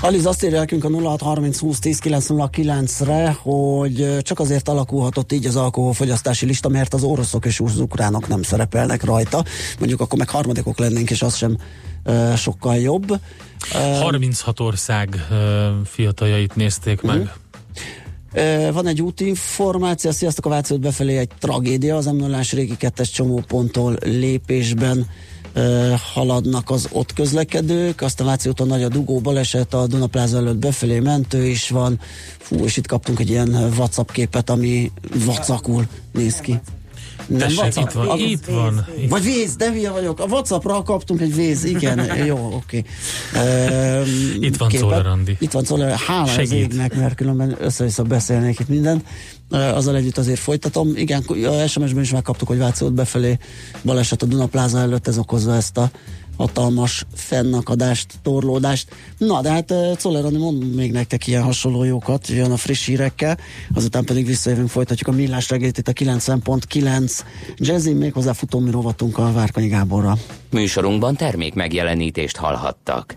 Speaker 1: Aliz azt írja nekünk a 0630 20 10 909-re, hogy csak azért alakulhatott így az alkoholfogyasztási lista, mert az oroszok és az ukránok nem szerepelnek rajta. Mondjuk akkor meg harmadikok lennénk, és az sem uh, sokkal jobb. Uh,
Speaker 2: 36 ország uh, fiataljait nézték meg. Uh-huh.
Speaker 1: Van egy útinformáció, sziasztok a Vációt befelé egy tragédia, az m régi kettes csomóponttól lépésben haladnak az ott közlekedők, aztán Váci úton nagy a dugó baleset, a Dunapláza előtt befelé mentő is van, fú, és itt kaptunk egy ilyen WhatsApp képet, ami vacakul néz ki.
Speaker 2: Nem Tessék, WhatsApp? itt van, a, itt van.
Speaker 1: Vagy víz, de hülye vagyok. A Whatsappra kaptunk egy víz, igen, jó, oké. Okay.
Speaker 2: Um, itt van Czoller Andi.
Speaker 1: Itt van Czoller, hála Segít. az égnek, mert különben össze-vissza beszélnék itt mindent. Uh, azzal együtt azért folytatom. Igen, a SMS-ben is megkaptuk, hogy Vációt befelé baleset a Dunapláza előtt, ez okozza ezt a hatalmas fennakadást, torlódást. Na, de hát Czoller mond még nektek ilyen hasonló jókat, jön a friss hírekkel, azután pedig visszajövünk, folytatjuk a millás reggelit itt a 90.9 Jazzin, méghozzá futómi rovatunk a Várkanyi Gáborra.
Speaker 3: Műsorunkban termék megjelenítést hallhattak.